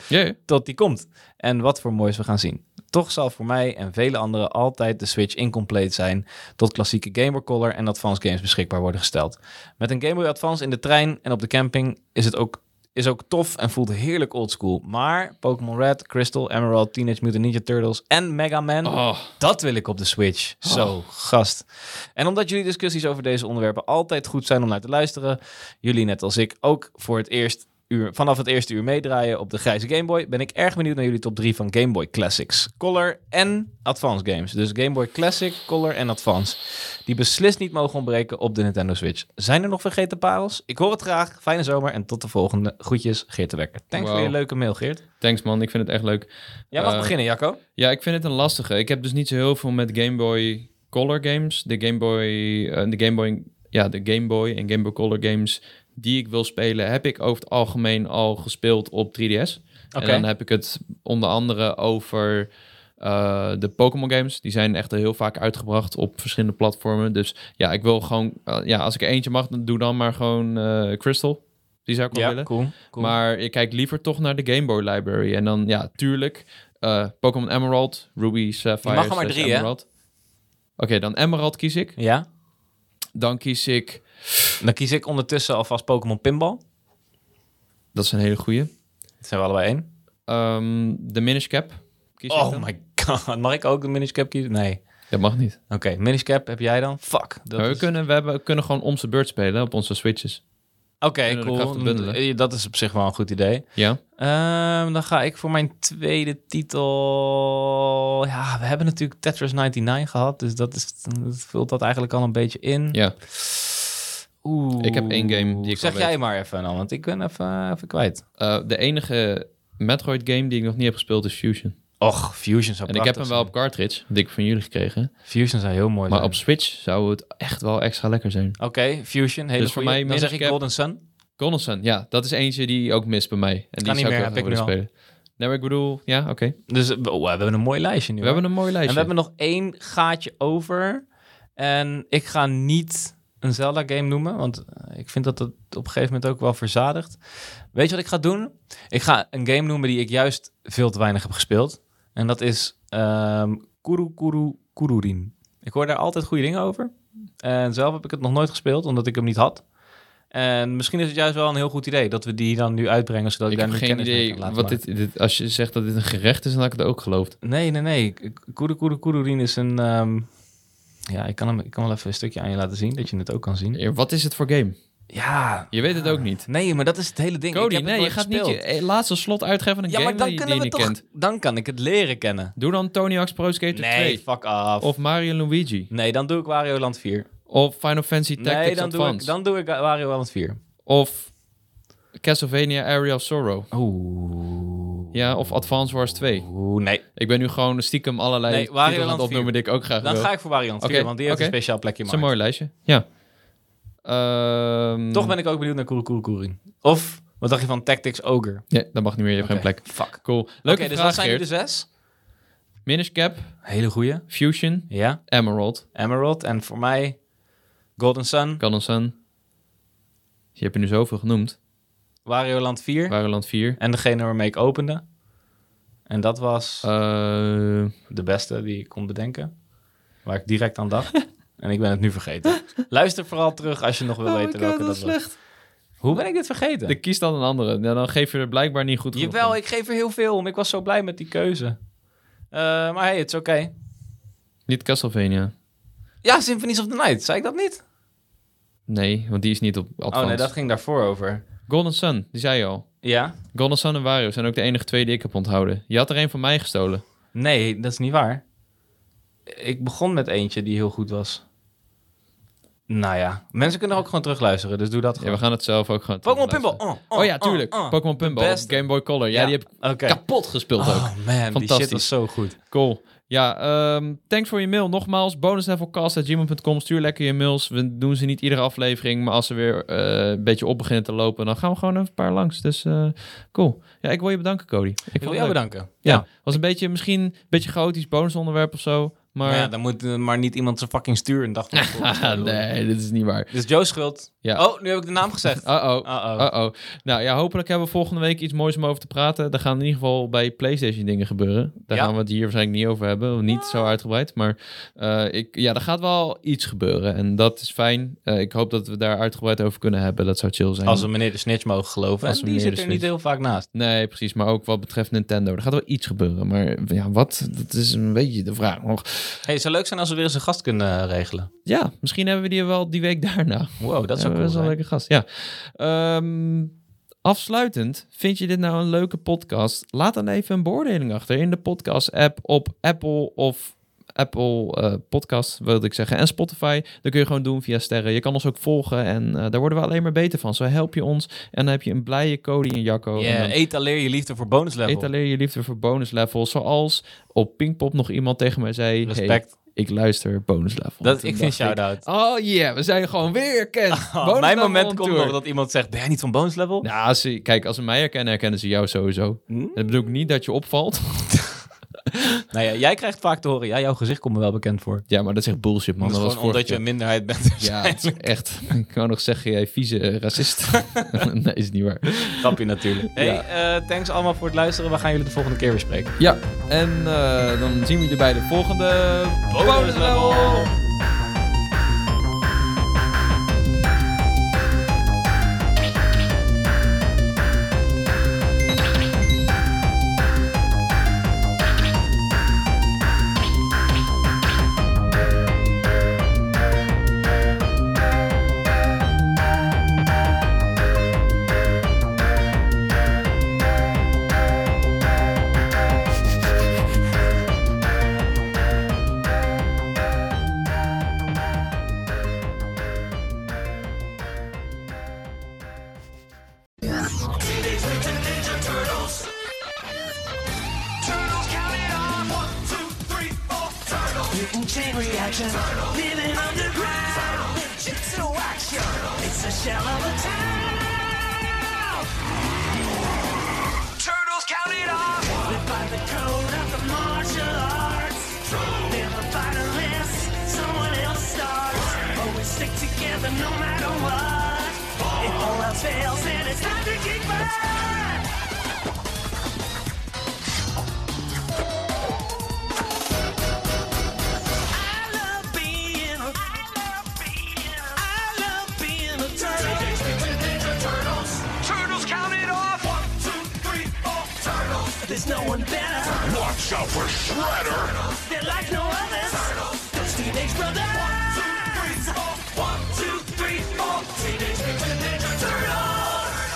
tot die komt. En wat voor moois we gaan zien. Toch zal voor mij en vele anderen altijd de Switch incomplete zijn tot klassieke Game Boy Color en Advance games beschikbaar worden gesteld. Met een Game Boy Advance in de trein en op de camping is het ook, is ook tof en voelt heerlijk oldschool. Maar Pokémon Red, Crystal, Emerald, Teenage Mutant Ninja Turtles en Mega Man, Oh, dat wil ik op de Switch. Zo, gast. En omdat jullie discussies over deze onderwerpen altijd goed zijn om naar te luisteren, jullie net als ik ook voor het eerst uur, vanaf het eerste uur meedraaien op de grijze Game Boy, ben ik erg benieuwd naar jullie top 3 van Game Boy Classics, Color en Advance games. Dus Game Boy Classic, Color en Advance. Die beslist niet mogen ontbreken op de Nintendo Switch. Zijn er nog vergeten parels? Ik hoor het graag. Fijne zomer en tot de volgende. Groetjes, Geert de Wekker. Thanks Wow. voor je leuke mail, Geert. thanks man, ik vind het echt leuk. Jij mag Eh, beginnen, Jacco. Ja, ik vind het een lastige. Ik heb dus niet zo heel veel met Game Boy Color games. De Game Boy, eh, de Game Boy, ja, de Game Boy en Game Boy Color games die ik wil spelen, heb ik over het algemeen al gespeeld op 3DS. Oké. En dan heb ik het onder andere over eh, de Pokémon games. Die zijn echt heel vaak uitgebracht op verschillende platformen. Dus ja, ik wil gewoon... eh, ja, als ik er eentje mag, dan doe dan maar gewoon eh, Crystal. Die zou ik wel Ja, willen. cool. cool. Maar ik kijk liever toch naar de Game Boy library. En dan, ja, tuurlijk, Pokémon Emerald, Ruby, Sapphire, mag er maar drie? Emerald. Oké, dan Emerald kies ik. Ja? Dan kies ik... Dan kies ik ondertussen alvast Pokémon Pinball. Dat is een hele goeie. Dat zijn we allebei één. Ehm, de Minish Cap. Kies Oh dan. my god. Mag ik ook de Minish Cap kiezen? Nee. Dat mag niet. Oké, Minish Cap heb jij dan? Fuck. Dat Maar we, is- kunnen, we, hebben, we kunnen gewoon om zijn beurt spelen op onze switches. Oké, cool. Eh, Dat is op zich wel een goed idee. Ja? Ehm, dan ga ik voor mijn tweede titel. Ja, we hebben natuurlijk Tetris 99 gehad, dus dat, is, dat vult dat eigenlijk al een beetje in. Ja. Oeh. Ik heb één game die ik Zeg al jij weet. maar even dan, want ik ben even, even kwijt. Eh, de enige Metroid game die ik nog niet heb gespeeld is Fusion. Och, Fusion zou En ik heb hem wel op cartridge, die ik van jullie gekregen. Fusion zou heel mooi Maar zijn. op Switch zou het echt wel extra lekker zijn. Oké, Fusion, hele Dus voor mij Dan zeg ik. Golden Sun. Golden Sun, ja, dat is eentje die ook mist bij mij. En die niet zou meer, ik heb ik al. spelen. Nee, maar ik bedoel, ja, oké. Dus eh, oh, we hebben een mooi lijstje nu. We hoor. hebben een mooi lijstje. En we hebben nog één gaatje over. En ik ga niet een Zelda-game noemen, want ik vind dat het op een gegeven moment ook wel verzadigt. Weet je wat ik ga doen? Ik ga een game noemen die ik juist veel te weinig heb gespeeld. En dat is ehm Kuru Kuru Kururin. Ik hoor daar altijd goede dingen over. En zelf heb ik het nog nooit gespeeld, omdat ik hem niet had. En misschien is het juist wel een heel goed idee dat we die dan nu uitbrengen, zodat ik, ik daar heb nu geen idee kan laten wat dit, dit... Als je zegt dat dit een gerecht is, dan had ik het ook geloofd. Nee, nee, nee. Kuru Kuru Kururin is een... ehm, ja, ik kan, hem, ik kan wel even een stukje aan je laten zien, dat je het ook kan zien. Wat is het voor game? Ja. Je weet het ook niet. Nee, maar dat is het hele ding. Ik Cody, heb nee, je gaat niet je eh, laatste slot uitgeven van een Ja, game maar dan die, je niet toch... kent. Dan kan ik het leren kennen. Doe dan Tony Hawk's Pro Skater Nee, 2. fuck af. Of Mario Luigi. Nee, dan doe ik Wario Land 4. Of Final Fantasy Tactics Nee, dan doe, ik, dan doe ik Wario Land 4. Of Castlevania Area of Sorrow. Oeh. Ja, of Advance Wars 2. Oeh, nee. Ik ben nu gewoon stiekem allerlei Nee, titels aan het opnoemen die ik ook graag Dan wil. ga ik voor Wario Land 4, Oké, want die heeft oké. een speciaal plekje in Dat is een mooi lijstje. Ja. Ehm, Toch ben ik ook benieuwd naar Kururin. Of, wat dacht je van Tactics Ogre? Ja, dat mag niet meer. Je hebt Oké, geen plek. Fuck. Cool. Oké, Leuke dus vraag, wat zijn nu de zes? Minish Cap, Hele goeie. Fusion, Ja. Emerald, Emerald. En voor mij Golden Sun, Golden Sun. Je hebt er nu zoveel genoemd. Wario Land 4 Wario Land 4. en degene waarmee ik opende. En dat was Eh, de beste die ik kon bedenken. Waar ik direct aan dacht. en ik ben het nu vergeten. Luister vooral terug als je nog wil Oh weten welke dat was. Hoe ben ik dit vergeten? ik kies dan een andere. Nou, dan geef je er blijkbaar niet goed genoeg Jawel, ik geef er heel veel om. Ik was zo blij met die keuze. Eh, maar hey, het is oké. Niet Castlevania. Ja, Symphonies of the Night. Zei ik dat niet? Nee, want die is niet op. Oh nee, dat ging daarvoor over. Golden Sun, die zei je al. Ja? Golden Sun en Wario zijn ook de enige twee die ik heb onthouden. Je had er een van mij gestolen. Nee, dat is niet waar. Ik begon met eentje die heel goed was. Nou ja, mensen kunnen ook gewoon terugluisteren, dus doe dat Ja, gewoon. we gaan het zelf ook gaan Pokémon. Pinball. Oh, Oh, ja, tuurlijk. oh, oh. Pokémon Pinball. Game Boy Color. Ja, Ja, die heb ik kapot gespeeld ook. Oh man, die Fantastisch. shit was zo goed. Cool. Ja, ehm, thanks voor je mail. Nogmaals, bonuslevelcast.gmail.com. Stuur lekker je mails. We doen ze niet iedere aflevering. Maar als ze weer eh, een beetje op beginnen te lopen, dan gaan we gewoon even een paar langs. Dus eh, cool. Ja, ik wil je bedanken, Cody. Ik, wil jou leuk. bedanken. Ja, was een beetje, misschien een beetje chaotisch bonusonderwerp of zo. Maar, Maar ja, dan moet eh, maar niet iemand zijn fucking stuur een dag van tevoren nee, dit is niet waar. Dus Joe's schuld. Ja. Oh, nu heb ik de naam gezegd. Uh-oh. Uh-oh. Uh-oh. Nou ja, hopelijk hebben we volgende week iets moois om over te praten. Er gaan in ieder geval bij PlayStation dingen gebeuren. Daar Ja. gaan we het hier waarschijnlijk niet over hebben. Niet zo uitgebreid. Maar eh, ik, ja, er gaat wel iets gebeuren. En dat is fijn. Eh, ik hoop dat we daar uitgebreid over kunnen hebben. Dat zou chill zijn. Als we meneer de Snitch mogen geloven. Als En die zit er niet heel vaak naast. Nee, precies. Maar ook wat betreft Nintendo. Er gaat wel iets gebeuren. Maar ja, wat? Dat is een beetje de vraag nog. Hey, het zou leuk zijn als we weer eens een gast kunnen eh, regelen. Ja, misschien hebben we die wel die week daarna. Wow, dat cool is wel zijn. een lekker gast. Ja. Ehm, afsluitend, vind je dit nou een leuke podcast? Laat dan even een beoordeling achter in de podcast-app op Apple of Apple eh, Podcast, wilde ik zeggen, en Spotify. Dat kun je gewoon doen via sterren. Je kan ons ook volgen en eh, daar worden we alleen maar beter van. Zo help je ons en dan heb je een blije Cody en Jacco. Ja, dan etaleer je liefde voor bonus level. etaleer je liefde voor bonuslevels. Zoals op Pinkpop nog iemand tegen mij zei... hey, Respect. ik luister bonus level. Dat, ik vind shout-out. Oh yeah, we zijn gewoon weer erkend. Oh, Bonus mijn level moment komt nog dat iemand zegt, ben jij niet van bonus level? Als ze, kijk, als ze mij herkennen, herkennen ze jou sowieso. Hm? Dat bedoel ik niet dat je opvalt. Nou ja, jij krijgt vaak te horen, ja, jouw gezicht komt me wel bekend voor. Ja, maar dat is echt bullshit, man. Dat Dat was gewoon omdat je een minderheid bent. Ja, het is echt... Ik kan nog zeggen, jij vieze eh, racist. nee, is niet waar. Grapje natuurlijk. Hey, Ja. eh, thanks allemaal voor het luisteren. We gaan jullie de volgende keer weer spreken. Ja, en eh, dan zien we jullie bij de volgende bonus level.